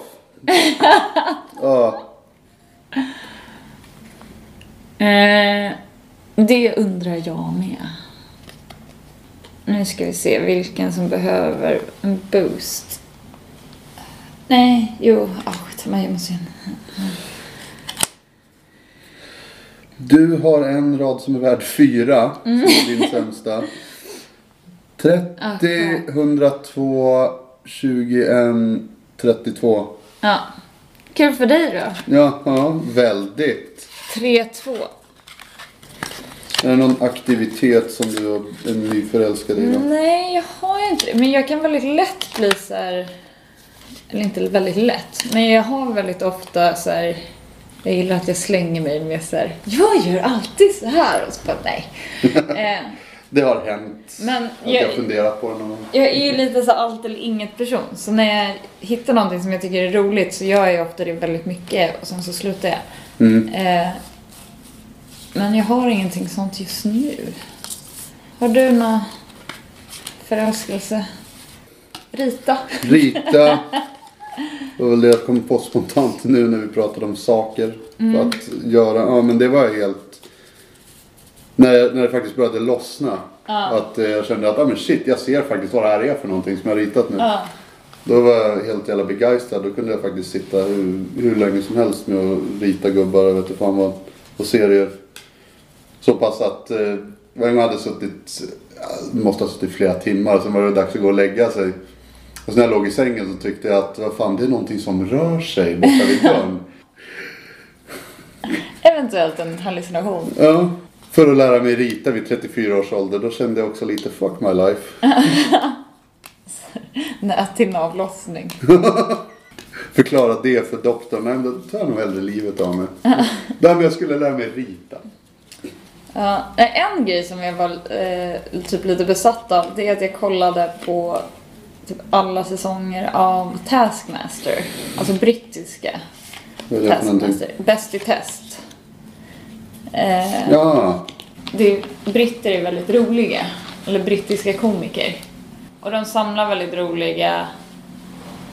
Åh. Eh, det undrar jag med. Nu ska vi se vilken som behöver en boost. Nej, jo, ah, skitsamma, jag måste. Du har en rad som är värd fyra. Som är din sämsta. 30, 102, 21, 32. Ja. Kul för dig då. Ja, ja, väldigt. 3-2. Är det någon aktivitet som du är nyförälskad i då? Nej, jag har ju inte det. Men jag kan väldigt lätt bli så här... Eller inte väldigt lätt, men jag har väldigt ofta så här... Jag gillar att jag slänger mig med så här. Jag gör alltid så här och så bara nej. eh, Det har hänt. Men att jag har jag- funderat på det någon gång. Jag är ju lite så allt eller inget person. Så när jag hittar någonting som jag tycker är roligt så gör jag ofta det väldigt mycket och sen så slutar jag. Mm. Eh, men jag har ingenting sånt just nu. Har du någon förälskelse? Rita? Rita. Det var väl det jag kom på spontant nu när vi pratade om saker. För att göra, ja men det var helt... När, när det faktiskt började lossna. Att eh, jag kände att, ja men shit, jag ser faktiskt vad det här är för någonting som jag har ritat nu. Ja. Då var jag helt jävla begeistrad. Då kunde jag faktiskt sitta hur, hur länge som helst med att rita gubbar och vet fan vad. Och serier. Så pass att eh, jag hade suttit, ja, måste ha suttit flera timmar. Sen var det dags att gå och lägga sig. Och sen när jag låg i sängen så tyckte jag att vad fan det är någonting som rör sig borta vid dörren. Eventuellt en hallucination. Ja. För att lära mig rita vid 34 års ålder. Då kände jag också lite fuck my life. Nät till en avlossning. Förklara det för doktorn. Nej då tar jag nog hellre livet av mig. Nej men jag skulle lära mig rita. Ja, en grej som jag var eh, typ lite besatt av det är att jag kollade på typ alla säsonger av Taskmaster. Alltså brittiska? Taskmaster. Bäst i test. Eh, Ja. det britter är väldigt roliga. Eller brittiska komiker. Och de samlar väldigt roliga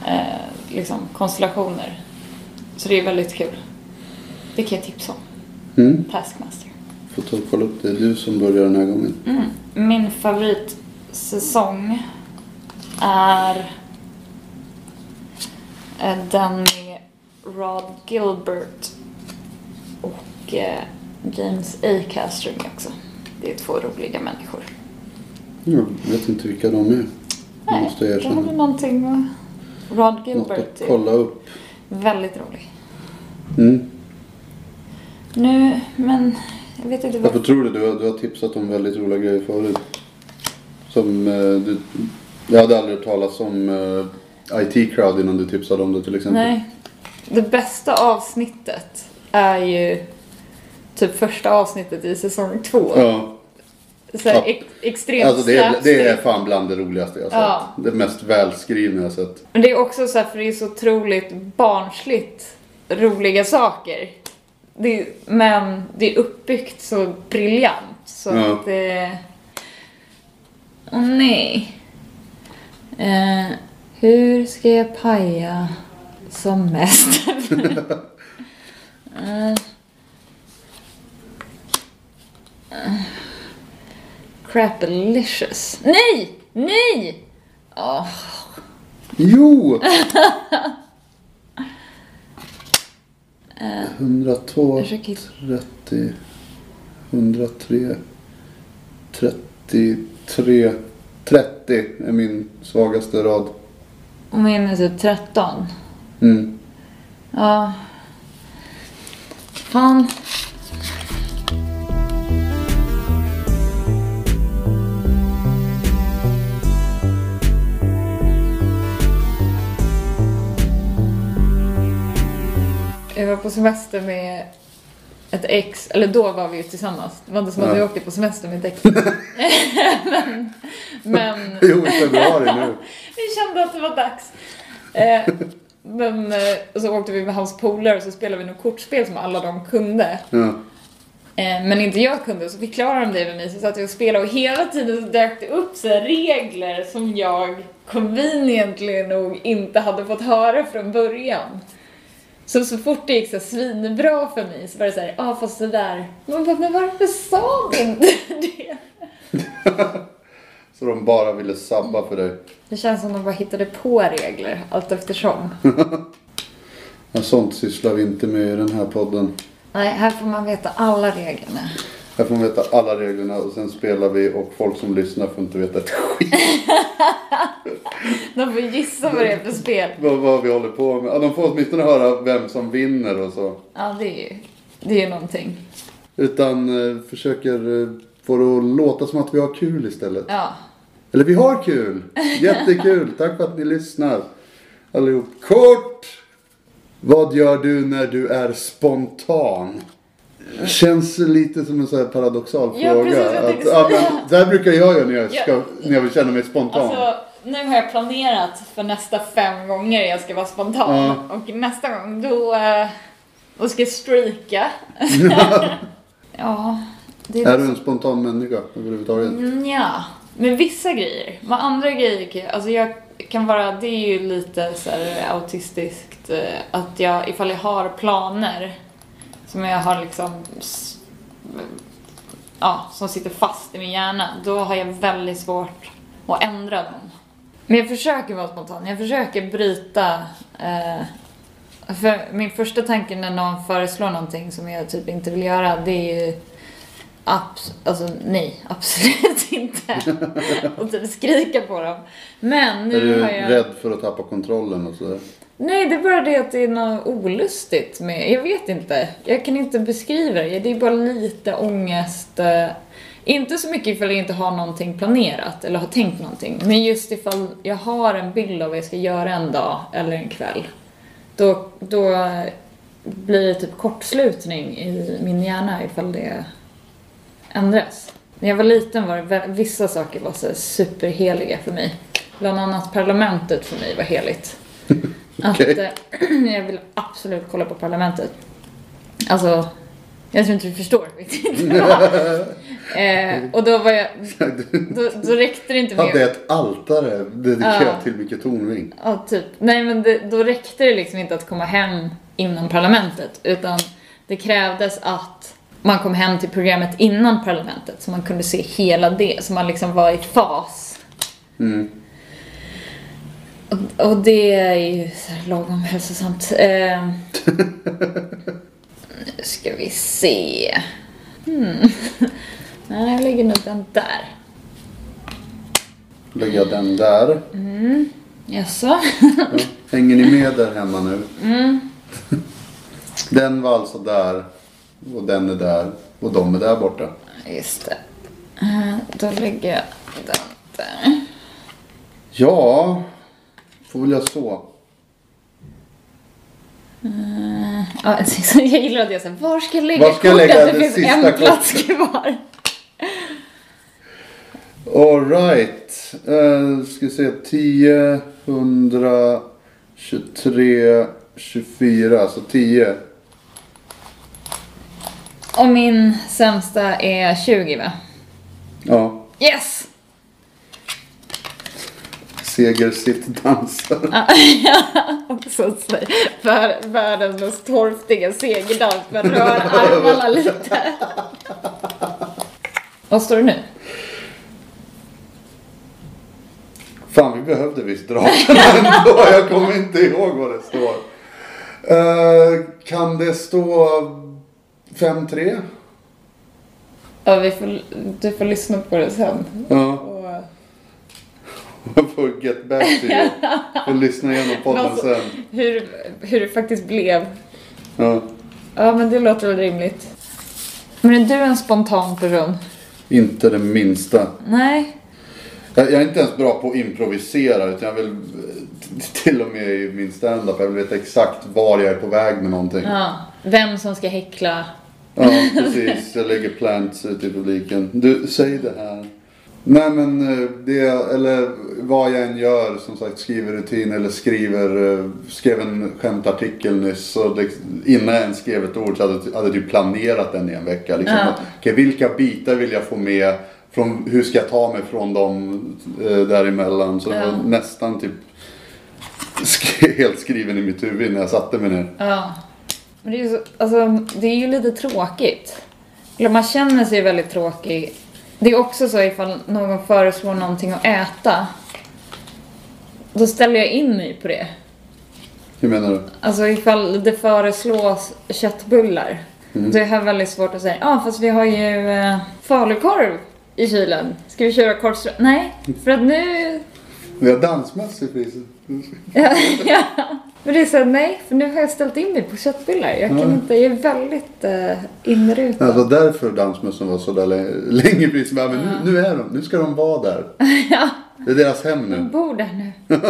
eh, liksom, konstellationer. Så det är väldigt kul. Det kan jag tipsa om. Mm. Taskmaster. Får ta och kolla upp det. Är du som börjar den här gången. Min favoritsäsong är eh, den med Rod Gilbert och eh, James A. Caster med också. Det är två roliga människor. Jag vet inte vilka de är. Nej, måste jag det erkänna. någonting med Rod Något Gilbert att är kolla upp. väldigt rolig. Mm. Nu, men jag vet inte vad... Varför tror du? Du har, du har tipsat om väldigt roliga grejer förut. Som eh, du... Jag hade aldrig hört talas om eh, IT Crowd innan du tipsade om det till exempel. Nej. det bästa avsnittet är ju typ första avsnittet i säsong två. Ja. Så här, ex- extremt Alltså det är, det är fan bland det roligaste jag har Ja. sett. Det mest välskrivna jag sett. Men det är också så här, för det är så otroligt barnsligt roliga saker. Det är, men det är uppbyggt så briljant så Ja. att det... Åh nej. Eh, hur ska jag paja som mest? eh, eh, Crapalicious. Nej! Nej! Åh. Jo! 102, Jag försöker hitta- 30, 103, 33, 30 är min svagaste rad. Och min är typ 13. Mm. Ja. Fan. Jag var på semester med ett ex, eller då var vi ju tillsammans. Det var inte som att vi åkte på semester med ett ex. men, men Jo, i februari nu. vi kände att det var dags. Eh, men eh, och så åkte vi med hans polare och så spelade vi något kortspel som alla de kunde. Ja. Eh, men inte jag kunde, så förklarade de det med mig. Så satt jag och spelade och hela tiden så dök det upp så regler som jag conveniently nog inte hade fått höra från början. Så så fort det gick så svinbra för mig så var det så här, ja ah, fast det där. Man bara, men varför sa du inte det? Så de bara ville sabba för dig. Det känns som de bara hittade på regler allt eftersom. Men sånt sysslar vi inte med i den här podden. Nej, här får man veta alla reglerna. Här får man veta alla reglerna och sen spelar vi och folk som lyssnar får inte veta ett skit De får gissa vad det är för spel. vad, vad vi håller på med. Ja, de får åtminstone höra vem som vinner och så. Ja, det är ju, det är någonting. Utan eh, försöker eh, få det att låta som att vi har kul istället. Ja. Eller vi har kul! Jättekul! Tack för att ni lyssnar. Allihop. Kort! Vad gör du när du är spontan? Känns lite som en så paradoxal Ja, fråga. precis, jag att, ja, men, så här brukar jag göra när jag, ska, Ja. när jag vill känna mig spontan. Alltså, nu har jag planerat för nästa fem gånger jag ska vara spontan. Ja. Och nästa gång då, eh, då ska jag streaka. ja, det är du en spontan människa överhuvudtaget? Mm, ja, men vissa grejer. Men andra grejer alltså jag kan vara, det är ju lite så här autistiskt eh, att jag, ifall jag har planer som jag har liksom, ja, som sitter fast i min hjärna, då har jag väldigt svårt att ändra dem. Men jag försöker vara spontan, jag försöker bryta eh, för min första tanke när någon föreslår någonting som jag typ inte vill göra, det är ju Abs alltså nej, absolut inte. och typ skrika på dem. Men Är nu du har jag... rädd för att tappa kontrollen och sådär? Nej, det är bara det att det är något olustigt med... Jag vet inte. Jag kan inte beskriva det. Det är bara lite ångest. Eh, inte så mycket ifall jag inte har någonting planerat eller har tänkt någonting. Men just ifall jag har en bild av vad jag ska göra en dag eller en kväll. Då, då blir det typ kortslutning i min hjärna ifall det ändras. När jag var liten var det vissa saker var så superheliga för mig. Bland annat parlamentet för mig var heligt. Att eh, jag vill absolut kolla på parlamentet. Alltså, jag tror inte du förstår riktigt. eh, och då var jag, då, då räckte det inte med... Hade ett altare dedikerat Ja. till Micke Tornving. Ja, typ. Nej, men det, då räckte det liksom inte att komma hem innan parlamentet. Utan det krävdes att man kom hem till programmet innan parlamentet. Så man kunde se hela det. Så man liksom var i fas. Mm. Och, och det är ju så här lagom hälsosamt. Eh, nu ska vi se. Hmm. Nej, jag lägger nog den där. Lägger jag den där. Jaså? Ja. Hänger ni med där hemma nu? Mm. Den var alltså där. Och den är där. Och de är där borta. Just det. Eh, Då lägger jag den där. Ja, får väl jag så. Ja, så jag gillar att jag säger, var ska jag lägga Var ska jag lägga det finns sista en plats kvar. Alright. Uh, ska vi se. 10, 100, 23, 24. Alltså 10. Och min sämsta är 20 va? Ja. Yes! Seger sitt dansar. Att säga, för världens mest torftiga segerdans. Men rör armarna lite. Vad står det nu? Fan, vi behövde visst dra den ändå. Jag kommer inte ihåg vad det står. Eh, kan det stå 5-3? Ja, vi får, du får lyssna på det sen. Ja. Jag får get back to you. Får lyssna igenom podden Alltså- sen. hur, hur det faktiskt blev. Ja. Ja, men det låter väl rimligt. Men är du en spontan person? Inte det minsta. Nej. Jag, jag är inte ens bra på att improvisera. Utan jag vill eh, till och med i min standup. Jag vill veta exakt var jag är på väg med någonting. Ja. Vem som ska häckla. Ja, precis. Jag lägger plants ute i publiken. Du, säg det här. Nej men eh, det, eller vad jag än gör, som sagt skriver rutin eller skriver, eh, skrev en skämtartikel nyss. Så det, innan jag ens skrev ett ord så hade, hade jag typ planerat den i en vecka. Liksom, Ja. okej, vilka bitar vill jag få med? Från, hur ska jag ta mig från dem eh, däremellan? Så det Ja. var nästan typ sk- helt skriven i mitt huvud när jag satte mig ner. Ja. Men det är ju, så, alltså, det är ju lite tråkigt. Man känner sig väldigt tråkig. Det är också så ifall någon föreslår någonting att äta. Då ställer jag in mig på det. Hur menar du? Alltså ifall det föreslås köttbullar. Då är det väldigt svårt att säga, ja ah, fast vi har ju eh, falukorv i kylen. Ska vi köra korvströ? Nej, för att nu... Vi har dansmöss i priset. ja, ja. Men det är så, nej, för nu har jag ställt in mig på köttbullar. Jag kan Ja. inte, jag är väldigt uh, inrutad. Alltså därför dansmössen var så där länge, priset. Men nu, nu är de, nu ska de vara där. Det är deras hem De nu. bor där nu.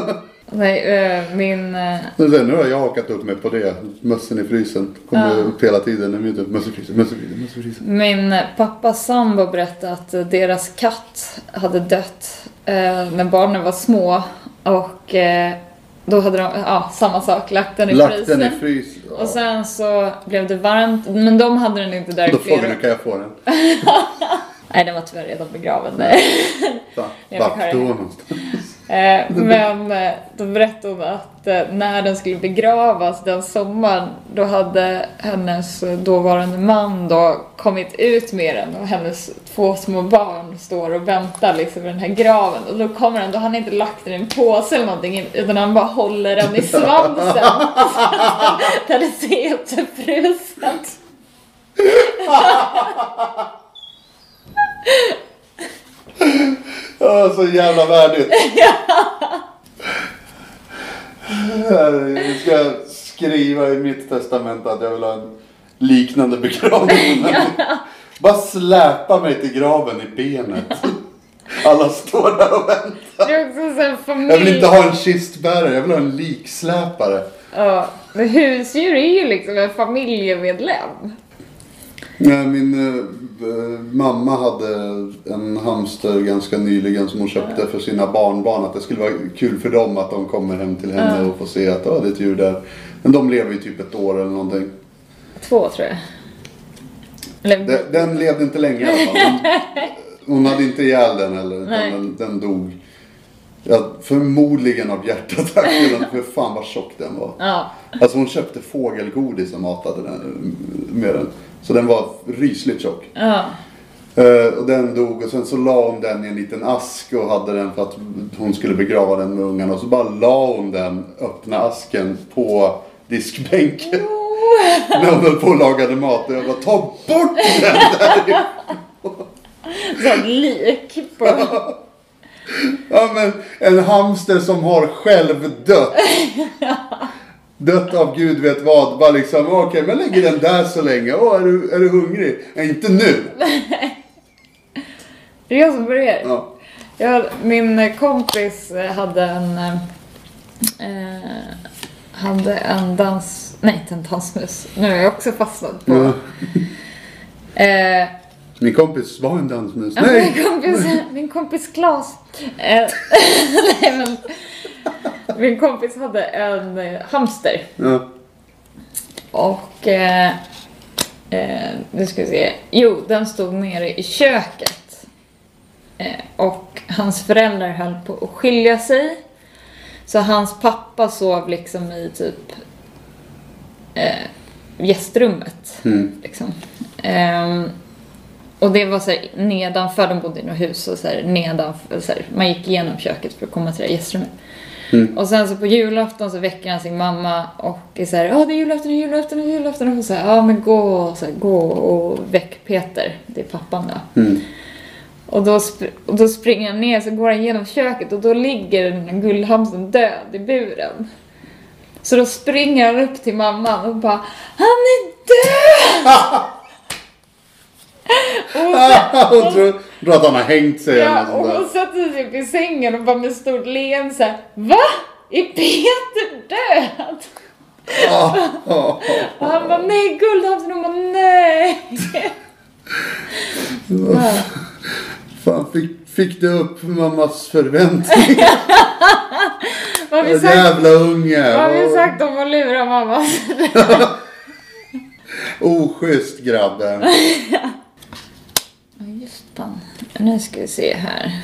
nej, eh, min... eh, Nu, har jag hakat upp mig på det. Mössen i frysen. Kommer Ja. upp hela tiden. Möss i frysen, möss i frysen, möss i frysen. Min pappas sambo berättade att deras katt hade dött eh, när barnen var små och då hade de, ja, samma sak, lagt den i Lagt frysen. den i frys. Ja. Och sen så blev det varmt, men de hade den inte där i Då frågar flera... du, kan jag få den? Nej, den var tyvärr redan begraven. Vart då någonstans? Eh, men eh, då berättade hon att eh, när den skulle begravas den sommaren då hade hennes dåvarande man då kommit ut med den och hennes två små barn står och väntar liksom vid den här graven och då kommer den, då har han inte lagt den i en påse eller någonting utan han bara håller den i svansen. Där det ser helt fruset. Ja, så jävla värdigt. Jag ska skriva i mitt testamente att jag vill ha en liknande begravning. Bara släpa mig till graven i benet. Alla står där och väntar. Jag vill inte ha en kistbärare, jag vill ha en liksläpare. Ja, men husdjur är ju liksom en familjemedlem. Nej, Min eh, eh, mamma hade en hamster ganska nyligen som hon köpte för sina barnbarn. Att det skulle vara kul för dem att de kommer hem till henne och får se att oh, det är ett djur där. Men de lever ju typ ett år eller någonting. Två tror jag. Eller, Den, den levde inte länge i alla fall. Hon, hon hade inte ihjäl den heller. Utan den, den dog. Ja, förmodligen av hjärtattack. eller- för fan vad tjock den var. ja. Alltså hon köpte fågelgodis och matade den med den. Så den var rysligt tjock. Ja. Eh, och den dog och sen så la hon den i en liten ask och hade den för att hon skulle begrava den med ungarna. Och så bara la hon den, öppna asken, på diskbänken. När hon höll på och lagade mat. Och jag bara, ta bort den där! Så ett lik på... Ja men en hamster som har själv dött. Dött av gud vet vad. Bara liksom, okej men lägger den där så länge. Åh, är du, är du hungrig? Nej, inte nu. Det är jag som börjar. Ja. Jag, min kompis hade en... Eh, hade en dans... Nej, inte en dansmus. Nu har jag också fastnat på... Ja. Eh, Min kompis var en dansmus. ja, Nej! Min kompis, min kompis Klas. Eh, nej, men, min kompis hade en eh, hamster. Ja. Och... Eh, eh, nu ska vi se. Jo, den stod nere i köket. Eh, och hans föräldrar höll på att skilja sig. Så hans pappa sov liksom i typ eh, gästrummet. Mm. Liksom. Och det var så här, nedanför, de bodde i något hus och så här, nedanför, så här, man gick igenom köket för att komma till det gästrummet. Mm. Och sen så på julafton så väcker han sin mamma och är så här, ja det är julafton, det är julafton, det är julafton. Och hon säger, ja men gå, så här, gå och väck Peter, det är pappan då. Mm. Och då, och då springer han ner så går han genom köket och då ligger den här guldhamstern död i buren. Så då springer han upp till mamman och bara Han är död! och hon, hon hon, tror, tror att han har hängt sig ja, och sånt hon satte sig upp i sängen och bara med stort leende såhär Va? Är Peter död? Ja, ja, Och han bara nej guldhamstern och hon bara nej. Fan, fick, fick du upp mammas förväntningar? Vad har vi sagt, Jävla unge. vad har vi sagt om att lura mamma? Oschysst grabben. Fan. Nu ska vi se här.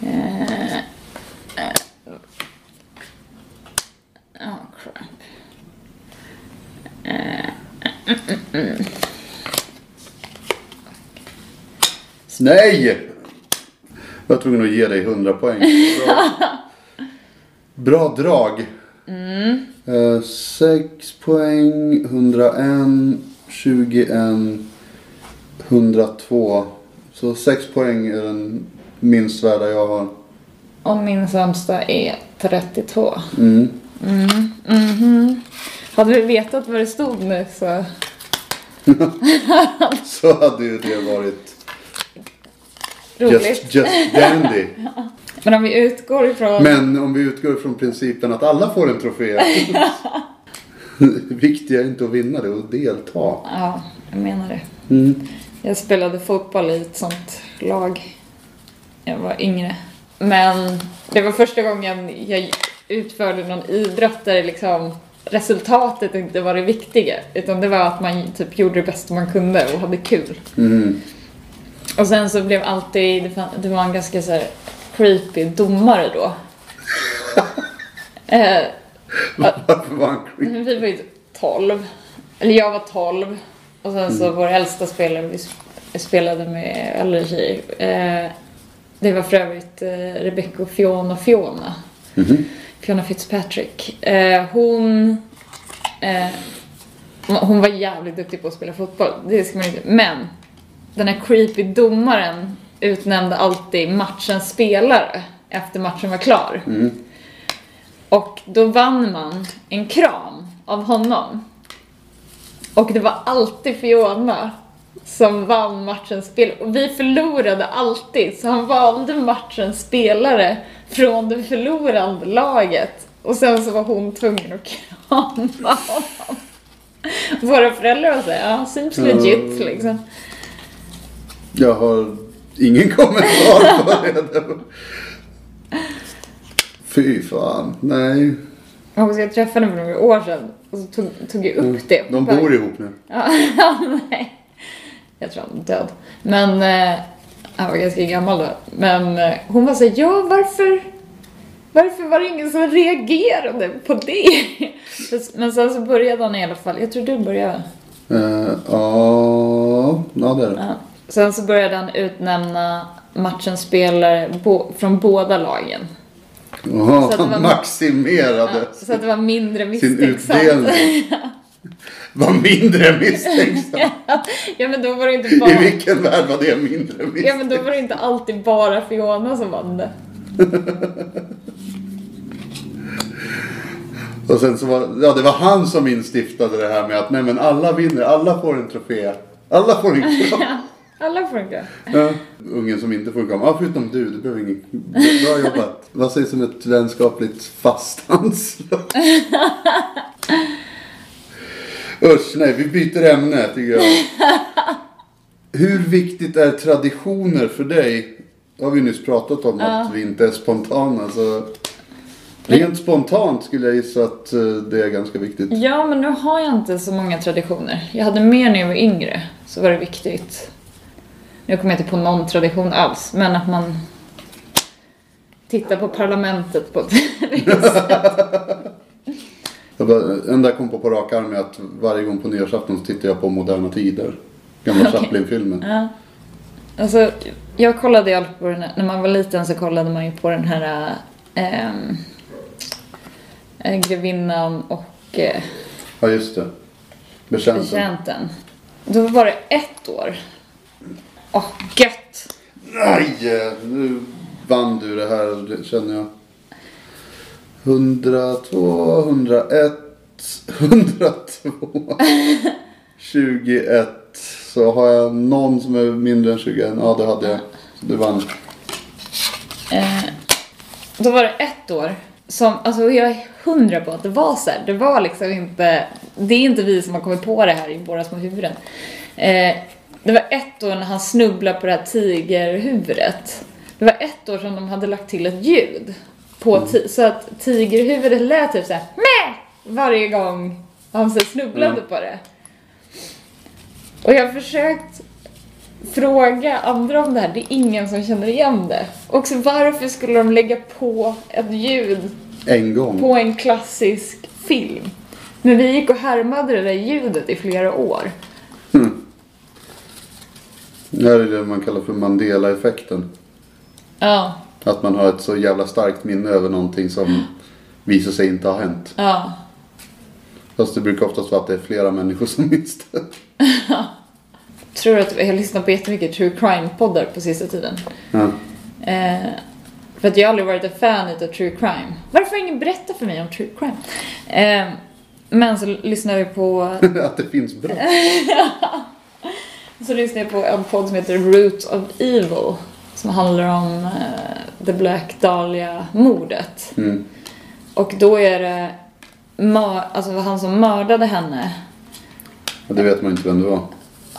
Eh, eh. Oh, crap. Nej! Jag var tvungen att ge dig 100 poäng. Bra, Bra drag. Mm. Eh, 6 poäng, 101, 21, 102. Så 6 poäng är den minst värda jag har. Och min sämsta är 32. Mm. Mhm. Hade du vetat vad det stod nu så... Så hade ju det varit Roligt. just, just dandy. Men om vi utgår ifrån... Men om vi utgår från principen att alla får en trofé. Viktiga är inte att vinna det och delta. Ja, jag menar det. Mm. Jag spelade fotboll i ett sånt lag. Jag var yngre. Men det var första gången jag utförde någon idrott där liksom resultatet inte var det viktiga. Utan det var att man typ gjorde det bästa man kunde och hade kul. Mm. Och sen så blev alltid, det, var en ganska så här creepy domare då. eh, Varför var han creep? Men Vi var ju typ 12. Eller jag var 12. Och sen så vår äldsta spelare vi sp- spelade med tjejer. Eh, det var för övrigt eh, Rebecca och Fiona Fiona. Mhm. Fiona Fitzpatrick. Eh, hon... Eh, hon var jävligt duktig på att spela fotboll. Det ska man inte... Men den här creepy domaren utnämnde alltid matchens spelare efter matchen var klar. Mm. Och då vann man en kram av honom. Och det var alltid Fiona som vann matchens spel. Och vi förlorade alltid, så han valde matchens spelare från det förlorande laget. Och sen så var hon tvungen att krama honom. Våra föräldrar var såhär, ja, seems legit liksom. Jag har ingen kommentar på det. Fy fan, nej. Jag jag träffade honom för några år sedan. Och så tog, tog jag upp det. De bor ihop nu. Ja, nej. Jag tror han är död. Men eh, han var ganska gammal då. Men eh, hon var så här, ja varför, varför var det ingen som reagerade på det? Men sen så började han i alla fall, jag tror du började. Eh, Ja, ja det är det. Sen så började han utnämna matchens spelare bo, från båda lagen. Jaha, Så var- maximerade Ja, så att det var mindre sin misstänksamt. utdelning. Var mindre misstänksam. ja men då var det inte I bara... vilken värld var det mindre Ja misstänksam? men då var det inte alltid bara Fiona som vann det. Och sen så var, ja det var han som instiftade det här med att nej men alla vinner, alla får en trofé. Alla får en kram. Alla inte. Ja. Ungen som inte kram. Ja förutom du, du behöver ingen. Bra jobbat. Vad sägs om ett vänskapligt fasthandslag? Usch, nej, vi byter ämne tycker jag. Hur viktigt är traditioner för dig? Det har vi nyss pratat om att vi inte är spontana. Så rent spontant skulle jag gissa att eh, det är ganska viktigt. Ja, men nu har jag inte så många traditioner. Jag hade mer när jag var yngre, så var det viktigt. Nu kommer jag inte på någon tradition alls, men att man tittar på parlamentet på ett Jag bara, enda jag kom på på rak arm är att varje gång på nyårsafton så tittar jag på Moderna Tider. Gamla Okej. Chaplin-filmen. Ja. Alltså, jag kollade ju alltid på den här, när man var liten så kollade man ju på den här ehm, eh, Grevinnan och eh, Ja, just det. Betjänten. Betjänten. Då var det ett år. Åh, gött! Nej, nu vann du det här känner jag. 102, 101, 102, 21. Så har jag någon som är mindre än 21. Ja, det hade jag. Så du vann. Eh, då var det ett år som, alltså jag är hundra på att det var så här. Det var liksom inte, det är inte vi som har kommit på det här i våra små huvuden. Eh, det var ett år när han snubblade på det här tigerhuvudet. Det var ett år som de hade lagt till ett ljud. På ti- så att tigerhuvudet lät typ såhär Meh! varje gång han så snubblade Mm. på det. Och jag har försökt fråga andra om det här, det är ingen som känner igen det. Och så varför skulle de lägga på ett ljud En gång. på en klassisk film? Men vi gick och härmade det där ljudet i flera år. Det här är det man kallar för Mandela-effekten. Ja, Att man har ett så jävla starkt minne över någonting som visar sig inte ha hänt. ja. Fast det brukar oftast vara att det är flera människor som minns det. Tror att jag har lyssnat på jättemycket true crime-poddar på sista tiden. Ja. Eh, för att jag har aldrig varit ett fan utav true crime. Varför har ingen berättat för mig om true crime? Eh, men så lyssnar vi på att det finns brott. Så lyssnade jag på en podd som heter Root of Evil. Som handlar om eh, The Black Dahlia-mordet. Mm. Och då är det alltså han som mördade henne. Och det vet man inte vem det var.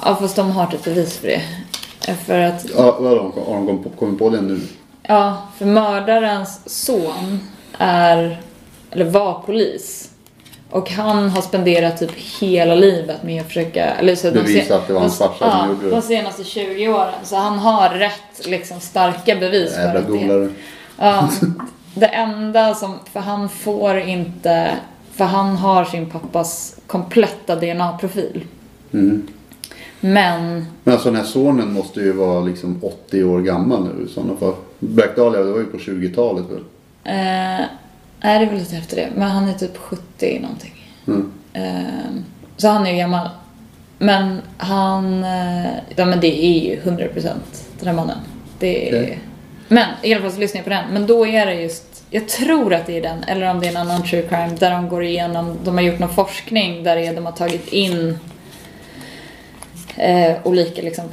Ja, fast de har typ bevis för det. Eh, För att, Ja, vadå? Har de kom- kommit på det nu? ja, för mördarens son är, eller var polis. Och han har spenderat typ hela livet med att försöka, eller så Bevisa att det var hans farsa som ja, gjorde det. de senaste 20 åren. Så han har rätt liksom starka bevis för Jävla att det golare. Ja, det enda som, för han får inte, för han har sin pappas kompletta DNA-profil. Mm. Men, Men alltså den här sonen måste ju vara liksom 80 år gammal nu i sådana fall. Black Dahlia, det var ju på 20-talet väl? eh, nej det är väl lite efter det, men han är typ 70 någonting. Mm. Eh, så han är ju gammal. Men han, eh, ja men det är ju 100% den här mannen. Det är, Okej. Men i alla fall så lyssnar jag på den. Men då är det just, jag tror att det är den, eller om det är en annan true crime, där de går igenom, de har gjort någon forskning där de har tagit in eh, olika liksom,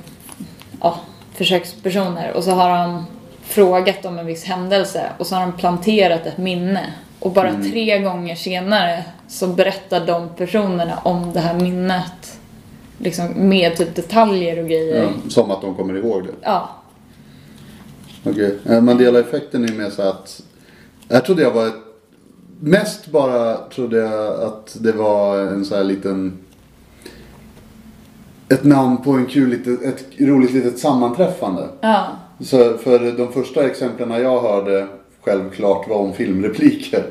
ja, försökspersoner och så har de frågat om en viss händelse och så har de planterat ett minne. Och bara tre gånger senare så berättar de personerna om det här minnet. Liksom med typ detaljer och grejer. Ja, som att de kommer ihåg det. Ja. Okej. Okay. Mandela-effekten är mer så att... Jag trodde jag var ett... Mest bara trodde jag att det var en så här liten... Ett namn på en kul ett roligt litet sammanträffande. Ja. Så för de första exemplen jag hörde självklart var om filmrepliker.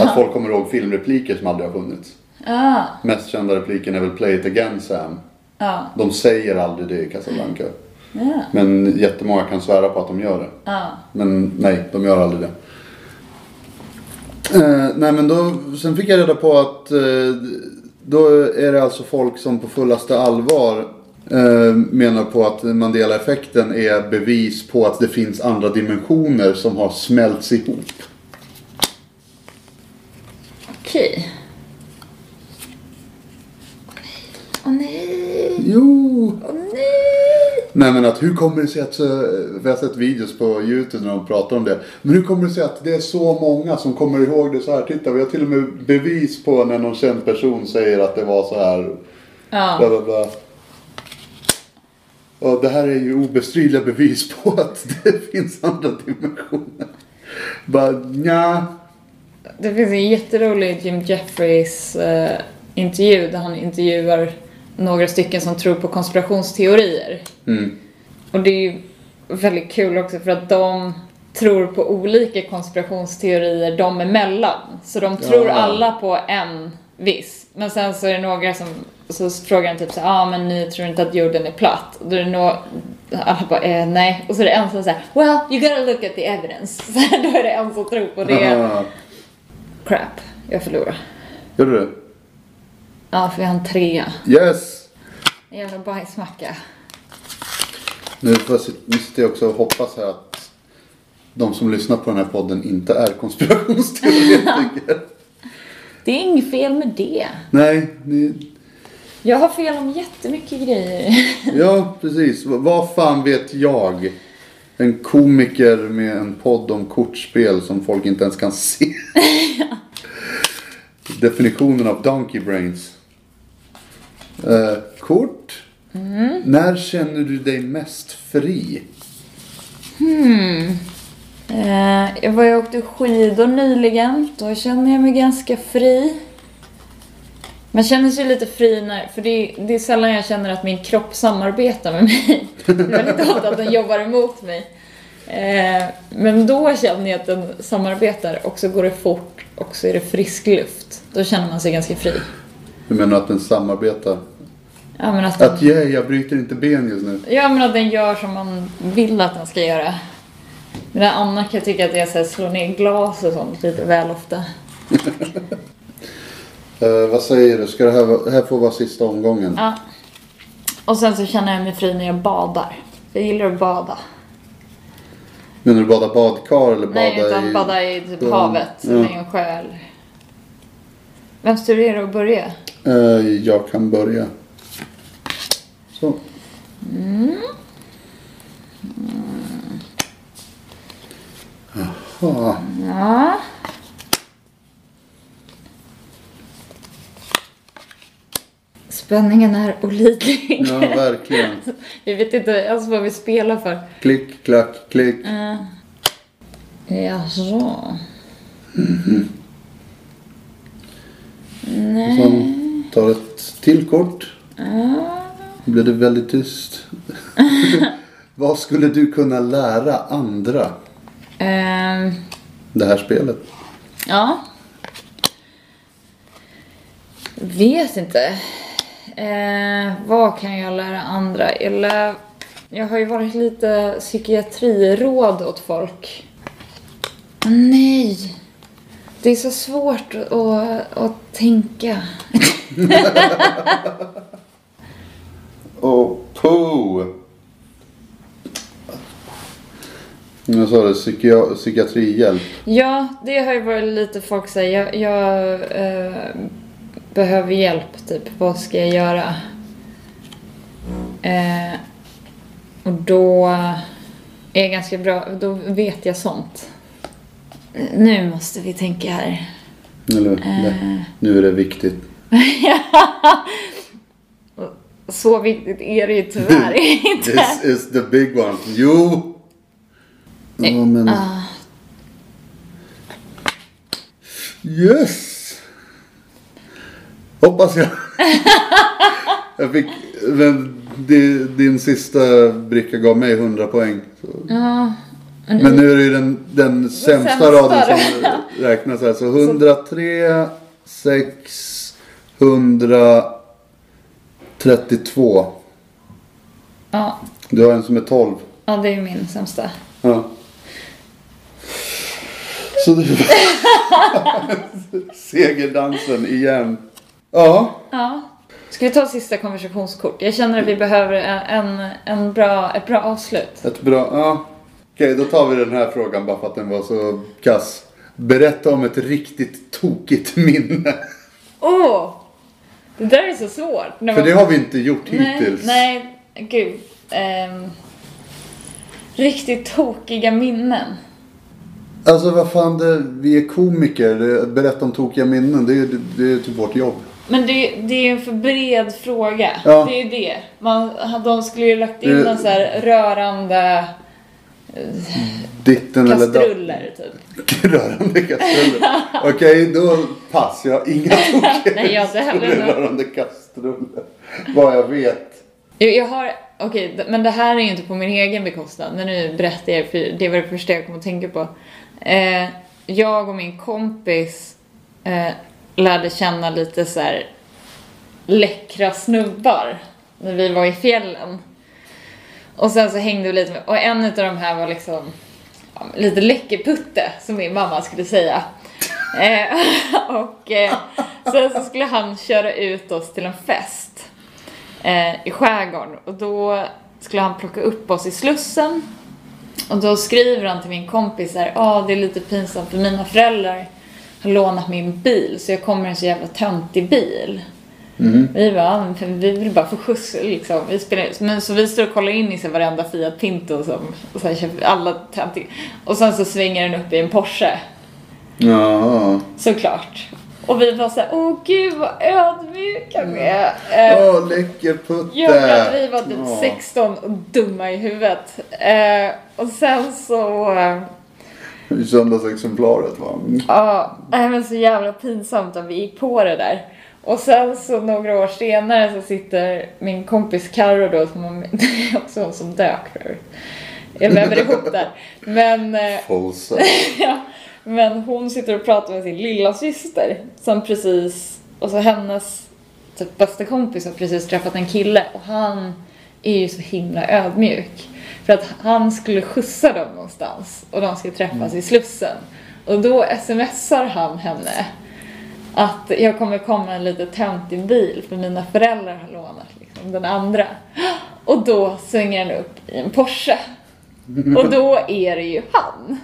Att folk kommer ihåg filmrepliker som aldrig har funnits. Ja. Mest kända repliken är väl Play it again Sam. Ja. De säger aldrig det i Casablanca. Ja. Men jättemånga kan svära på att de gör det. Ja. Men nej, de gör aldrig det. Eh, nej men då, sen fick jag reda på att eh, då är det alltså folk som på fullaste allvar menar på att Mandela-effekten är bevis på att det finns andra dimensioner som har smälts ihop. Okej. Åh nej. Jo! Åh nej. Nej men att hur kommer det sig att, för jag har sett videos på YouTube när de pratar om det. Men hur kommer det sig att det är så många som kommer ihåg det så här? Titta vi har till och med bevis på när någon känd person säger att det var så här. Bla, Ja. bla, bla. Och det här är ju obestridliga bevis på att det finns andra dimensioner. Bara nja. Det finns en jätterolig Jim Jeffries eh, intervju där han intervjuar några stycken som tror på konspirationsteorier. Mm. Och det är ju väldigt kul också för att de tror på olika konspirationsteorier de emellan. Så de tror Ja. alla på en viss. Men sen så är det några som så frågar han typ så ja ah, men ni tror inte att jorden är platt? Och då är det nå alla bara eh, nej. Och så är det en som säger well you gotta look at the evidence. Så då är det en som tror på det. Crap, jag förlorar. Gör du? Ja, för jag har en trea. Yes! En jävla bajsmacka. Nu jag nu sitter jag också och hoppas här att de som lyssnar på den här podden inte är konspirationsteoretiker. Det är inget fel med det. Nej, ni, Jag har fel om jättemycket grejer. ja precis. Vad fan vet jag? En komiker med en podd om kortspel som folk inte ens kan se. Definitionen av Donkey Brains. Eh, kort. När känner du dig mest fri? Eh, jag var och åkte skidor nyligen. Då känner jag mig ganska fri. Man känner sig lite fri när, för det är, det är sällan jag känner att min kropp samarbetar med mig. Det är väldigt ofta att den jobbar emot mig. Eh, men då känner jag att den samarbetar och så går det fort och så är det frisk luft. Då känner man sig ganska fri. Du menar att den samarbetar? Ja men att den, Att yeah, jag bryter inte ben just nu. ja, men att den gör som man vill att den ska göra. Men Anna kan tycka att jag så här slår ner glas och sånt lite väl ofta. Eh, vad säger du? Ska det här, här få vara sista omgången? Ja. Och sen så känner jag mig fri när jag badar. Jag gillar att bada. Menar du bada badkar eller bada Nej, utan i... bada i typ Ja. havet Ja. i en sjö. eller- Vems tur är det att börja? Eh, jag kan börja. Så. Jaha. Ja. Spänningen är olidlig. Ja, verkligen. Vi vet inte ens vad vi spelar för. Klick, klack, klick. Jaså? Och sen tar ett till kort. Då blir det väldigt tyst. Vad skulle du kunna lära andra Ehm, det här spelet? ja. Vet inte. Eh, vad kan jag lära andra? Lär, jag har ju varit lite psykiatriråd åt folk. Nej! Det är så svårt att, att tänka. Oh, poo! Jag sa det, psykia- psykiatrihjälp. Ja, det har ju varit lite folk säger. Jag, jag eh, behöver hjälp, typ. Vad ska jag göra? Eh, och då är jag ganska bra, då vet jag sånt. Nu måste vi tänka här. Eller, nej, nu är det viktigt. Så viktigt är det ju tyvärr inte. This is the big one. Jo! Ja, men... Ah, Yes! Hoppas jag. jag fick... Men, det, din sista bricka gav mig 100 poäng. Ja, Men nu är det ju den, den sämsta, sämsta raden som räknas här. Så 103, 6, 132. ja, Du har en som är 12. ja, det är min sämsta. Ja. Så det Segerdansen igen. Ja. Ja. Ska vi ta sista konversationskort? Jag känner att vi behöver en, en bra, ett bra avslut. Ett bra, ja. Okej, då tar vi den här frågan bara för att den var så kass. Berätta om ett riktigt tokigt minne. Åh! det där är så svårt. När För man- det har vi inte gjort nej, hittills. nej, gud. ehm, riktigt tokiga minnen. Alltså vad fan, det, vi är komiker. Berätta om tokiga minnen. Det är det är typ vårt jobb. Men det, det är en för bred fråga. Ja. Det är ju det. Man, de skulle ju lagt in Det- någon så här rörande Ditten eller datten. kastruller typ. Rörande kastruller. Okej, då pass. Jag har inga tokiga Nej, jag inte heller. rörande kastruller. Vad jag vet. Jag, jag har, okej, men det här är ju inte på min egen bekostnad. Men nu berättar jag för det var det första jag kom att tänka på. Eh, jag och min kompis eh, lärde känna lite så här läckra snubbar när vi var i fjällen. Och sen så hängde vi lite med, och en av de här var liksom ja, lite läckerputte som min mamma skulle säga. Eh, och eh, sen så skulle han köra ut oss till en fest eh, i skärgården och då skulle han plocka upp oss i Slussen och då skriver han till min kompis här, ja det är lite pinsamt för mina föräldrar har lånat min bil så jag kommer i en så jävla töntig bil. Vi bara, "Ja, men för vi vill bara få skjuts liksom. Vi spelar, men så vi står och kollar in i sig varenda Fiat Pinto som, och sen köper alla töntiga. Och sen så svänger den upp i en Porsche. Ja. Såklart. Och vi bara såhär, åh gud vad ödmjuka vi är. Eh, Åh, läckerputte. Ja, men att vi var typ Ja. 16 och dumma i huvudet. Eh, och sen så, eh, I söndagsexemplaret va? ja, nej, men så jävla pinsamt att vi gick på det där. Och sen så några år senare så sitter min kompis Karo då, som var- det är också hon som dök för övrigt. Jag väver ihop där. Men, eh, ja, men hon sitter och pratar med sin lilla syster som precis, och så hennes typ bästa kompis har precis träffat en kille och han är ju så himla ödmjuk. För att han skulle skjutsa dem någonstans och de skulle träffas i Slussen. Och då smsar han henne att jag kommer komma en lite töntig bil för mina föräldrar har lånat liksom, den andra. Och då svänger han upp i en Porsche. Och då är det ju han.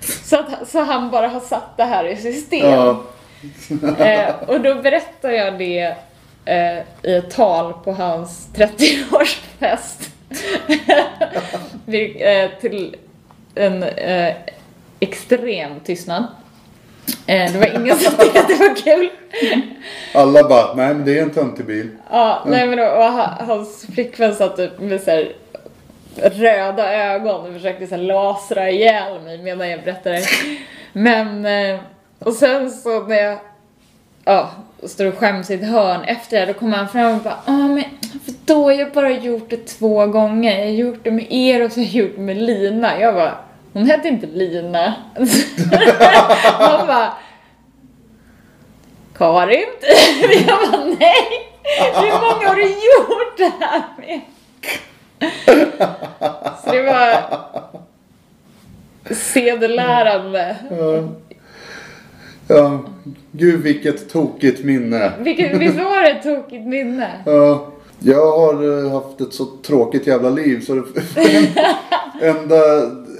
Så, att, så han bara har satt det här i system. Ja. Eh, och då berättar jag det eh, i ett tal på hans 30-årsfest. Vi- eh, till en eh, extrem tystnad. Eh, det var ingen som tyckte att det var kul. Alla bara, nej men det är en töntig bil. Ja, nej men då, och ha- hans flickvän satt typ med så här röda ögon och försökte så här lasra ihjäl mig medan jag berättade. Men, eh, och sen så när jag ja, står och skäms i ett hörn efter det, då kommer han fram och bara ja men för då har jag bara gjort det två gånger. Jag har gjort det med er och så har jag gjort det med Lina. Jag bara, hon hette inte Lina. Han bara, Karin? Jag bara, nej! Hur många har du gjort det här med? Så det var sedelärande. Ja. Ja, gud vilket tokigt minne. Vilket, visst var det ett tokigt minne? Ja, jag har eh, haft ett så tråkigt jävla liv så det enda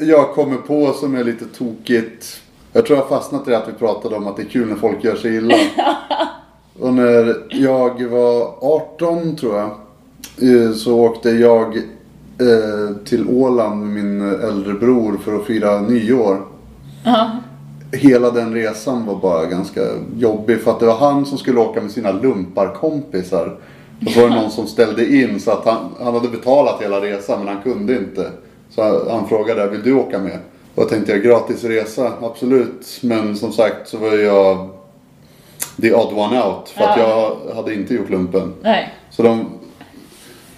jag kommer på som är lite tokigt. Jag tror jag fastnat i det att vi pratade om att det är kul när folk gör sig illa. Och när jag var 18 tror jag. eh, Så åkte jag eh, till Åland med min äldre bror för att fira nyår. Ja. Hela den resan var bara ganska jobbig för att det var han som skulle åka med sina lumparkompisar. Och så var det någon som ställde in så att han, han hade betalat hela resan men han kunde inte. Så han, han frågade, vill du åka med? Och jag tänkte jag, gratis resa, absolut. Men som sagt så var jag the odd one out. För att Ja. jag hade inte gjort lumpen. Nej. Så de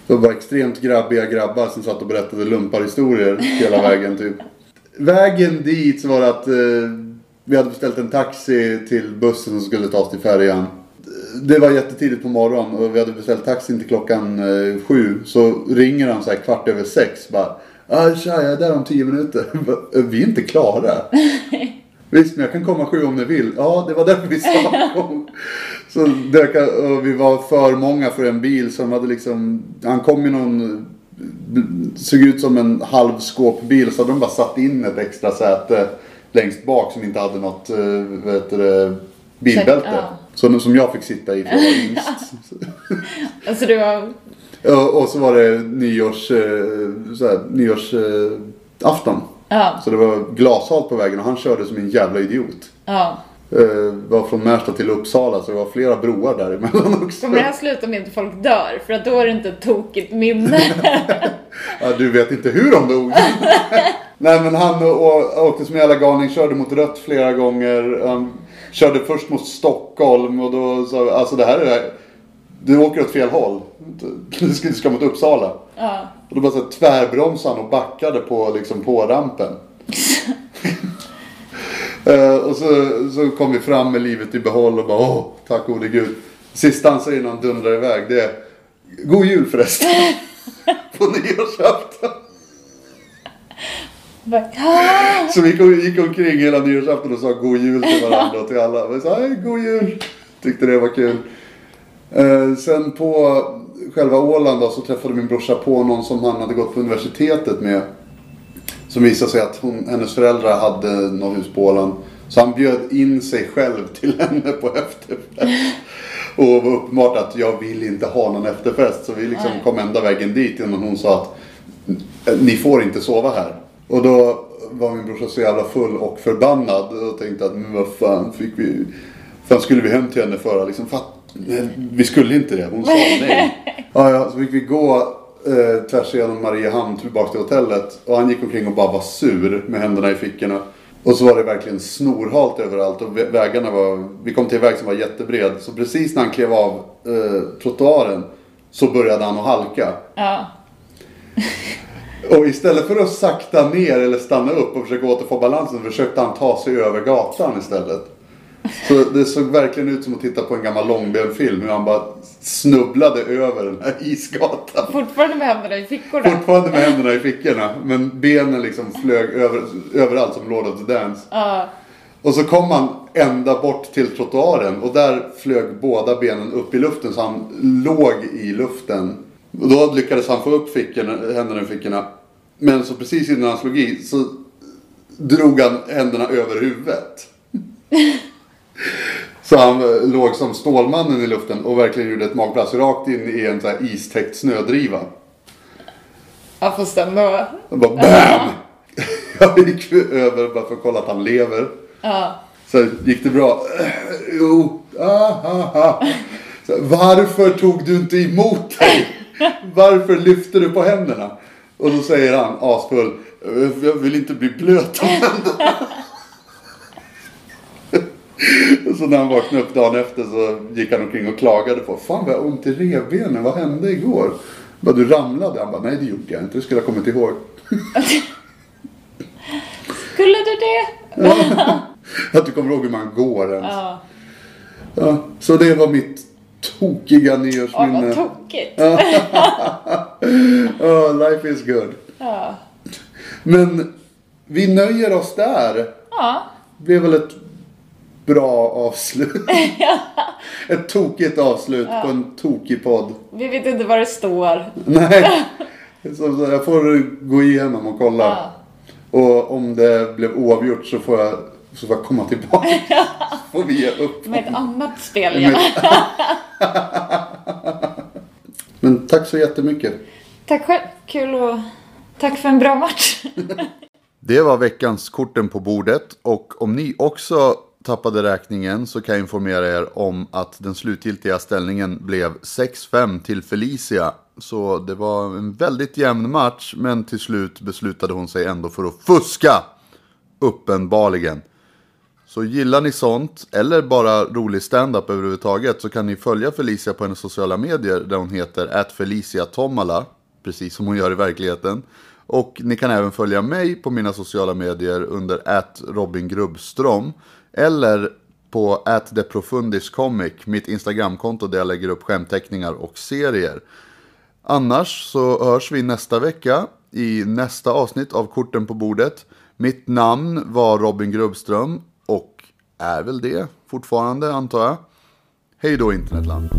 det var bara extremt grabbiga grabbar som satt och berättade lumparhistorier hela vägen typ. Vägen dit så var det att eh, vi hade beställt en taxi till bussen som skulle ta oss till färjan. Det var jättetidigt på morgonen och vi hade beställt taxin till klockan eh, sju. Så ringer han så här kvart över sex bara. Ah, tja, jag är där om tio minuter. Vi är inte klara. Visst, men jag kan komma sju om ni vill. Ja, det var därför vi sa kom. Så dök, och vi var för många för en bil som hade liksom, han kom i någon, såg ut som en halv skåpbil så hade de bara satt in ett extra säte längst bak som inte hade något, eh, vad heter det, bilbälte. Ja. Så, som jag fick sitta i för yngst. Alltså det var... Och, och så var det nyårs, eh, så här, nyårsafton. Ja, Så det var glashalt på vägen och han körde som en jävla idiot. ja. Eh, var från Märsta till Uppsala så det var flera broar däremellan också. Kommer det här sluta med att folk dör? För att då är det inte ett tokigt minne. Ja, du vet inte hur de dog. Nej men han åkte som en jävla galning, körde mot rött flera gånger. Han körde först mot Stockholm och då sa alltså det här är du åker åt fel håll. Du ska, du ska mot Uppsala. ja. Och då bara så tvärbromsade han och backade på, liksom, på rampen. Eh, och så, så kom vi fram med livet i behåll och bara åh, tack gode gud. Sista han säger när han dundrar iväg det är God jul förresten. på nyårsafton. "Ah!" Så vi gick, gick omkring hela nyårsafton och sa god jul till varandra och till alla. Vi sa god jul. Tyckte det var kul. Eh, sen på själva Åland då, så träffade min brorsa på någon som han hade gått på universitetet med. Som visade sig att hon, hennes föräldrar hade något hus på Åland. Så han bjöd in sig själv till henne på efterfest. Och var uppenbart att jag vill inte ha någon efterfest. Så vi liksom kom ända vägen dit innan hon sa att ni får inte sova här. Och då var min brorsa så jävla full och förbannad och tänkte att men vad fan fick vi... fan skulle vi hem till henne för? Liksom, för att, nej, vi skulle inte det. Hon sa nej. Ja, ja, så fick vi gå eh, tvärs igenom Mariehamn tillbaka till hotellet. Och han gick omkring och bara var sur med händerna i fickorna. Och så var det verkligen snorhalt överallt och vä- vägarna var... Vi kom till en väg som var jättebred. Så precis när han klev av eh, trottoaren så började han att halka. Ja. Och istället för att sakta ner eller stanna upp och försöka återfå balansen försökte han ta sig över gatan istället. Så det såg verkligen ut som att titta på en gammal långbenfilm hur han bara snubblade över den här isgatan. Fortfarande med händerna i fickorna. Fortfarande med händerna i fickorna men benen liksom flög över, överallt som Lord of the Dance. Ja. Och så kom han ända bort till trottoaren och där flög båda benen upp i luften så han låg i luften. Och då lyckades han få upp fickorna, händerna i fickorna. Men så precis innan han slog i så drog han händerna över huvudet. Så han eh, låg som Stålmannen i luften och verkligen gjorde ett magplask rakt in i en så här istäckt snödriva. ja, fast ändå. Och bara BAM! Jag gick över bara för att kolla att han lever. Ja. Så gick det bra? Jo. Ah, ah, ah. Så, varför tog du inte emot dig? Varför lyfte du på händerna? Och då säger han asfull. "Eh, Jag vill inte bli blöt om händerna. Så när han vaknade upp dagen efter så gick han omkring och klagade på. Fan vad jag har ont i revbenen. Vad hände igår? Bara, du ramlade? Han bara, nej det gjorde jag inte. Det skulle jag ha kommit ihåg. Skulle du det? Att du kommer ihåg hur man går ens. Ja. Ja, så det var mitt tokiga nyårsminne. vad tokigt. oh, life is good. Ja. Men vi nöjer oss där. Ja. Det blev väl ett bra avslut. ett tokigt avslut på en tokig podd. Vi vet inte vad det står. Nej, så, så jag får gå igenom och kolla. Ja. Och om det blev oavgjort så får jag, så får jag komma tillbaka. Så får vi ge upp. Med ett annat spel, ja. Men tack så jättemycket. Tack själv. Kul och tack för en bra match. Det var veckans korten på bordet och om ni också tappade räkningen så kan jag informera er om att den slutgiltiga ställningen blev 6-5 till Felicia. Så det var en väldigt jämn match men till slut beslutade hon sig ändå för att fuska. Uppenbarligen. Så gillar ni sånt eller bara rolig stand-up överhuvudtaget så kan ni följa Felicia på hennes sociala medier där hon heter @feliciatomala precis som hon gör i verkligheten. Och ni kan även följa mig på mina sociala medier under Robin Grubbström eller på @deprofundiscomic, mitt Instagramkonto där jag lägger upp skämtteckningar och serier. Annars så hörs vi nästa vecka i nästa avsnitt av Korten på bordet. Mitt namn var Robin Grubbström och är väl det fortfarande antar jag. Hej då internetland.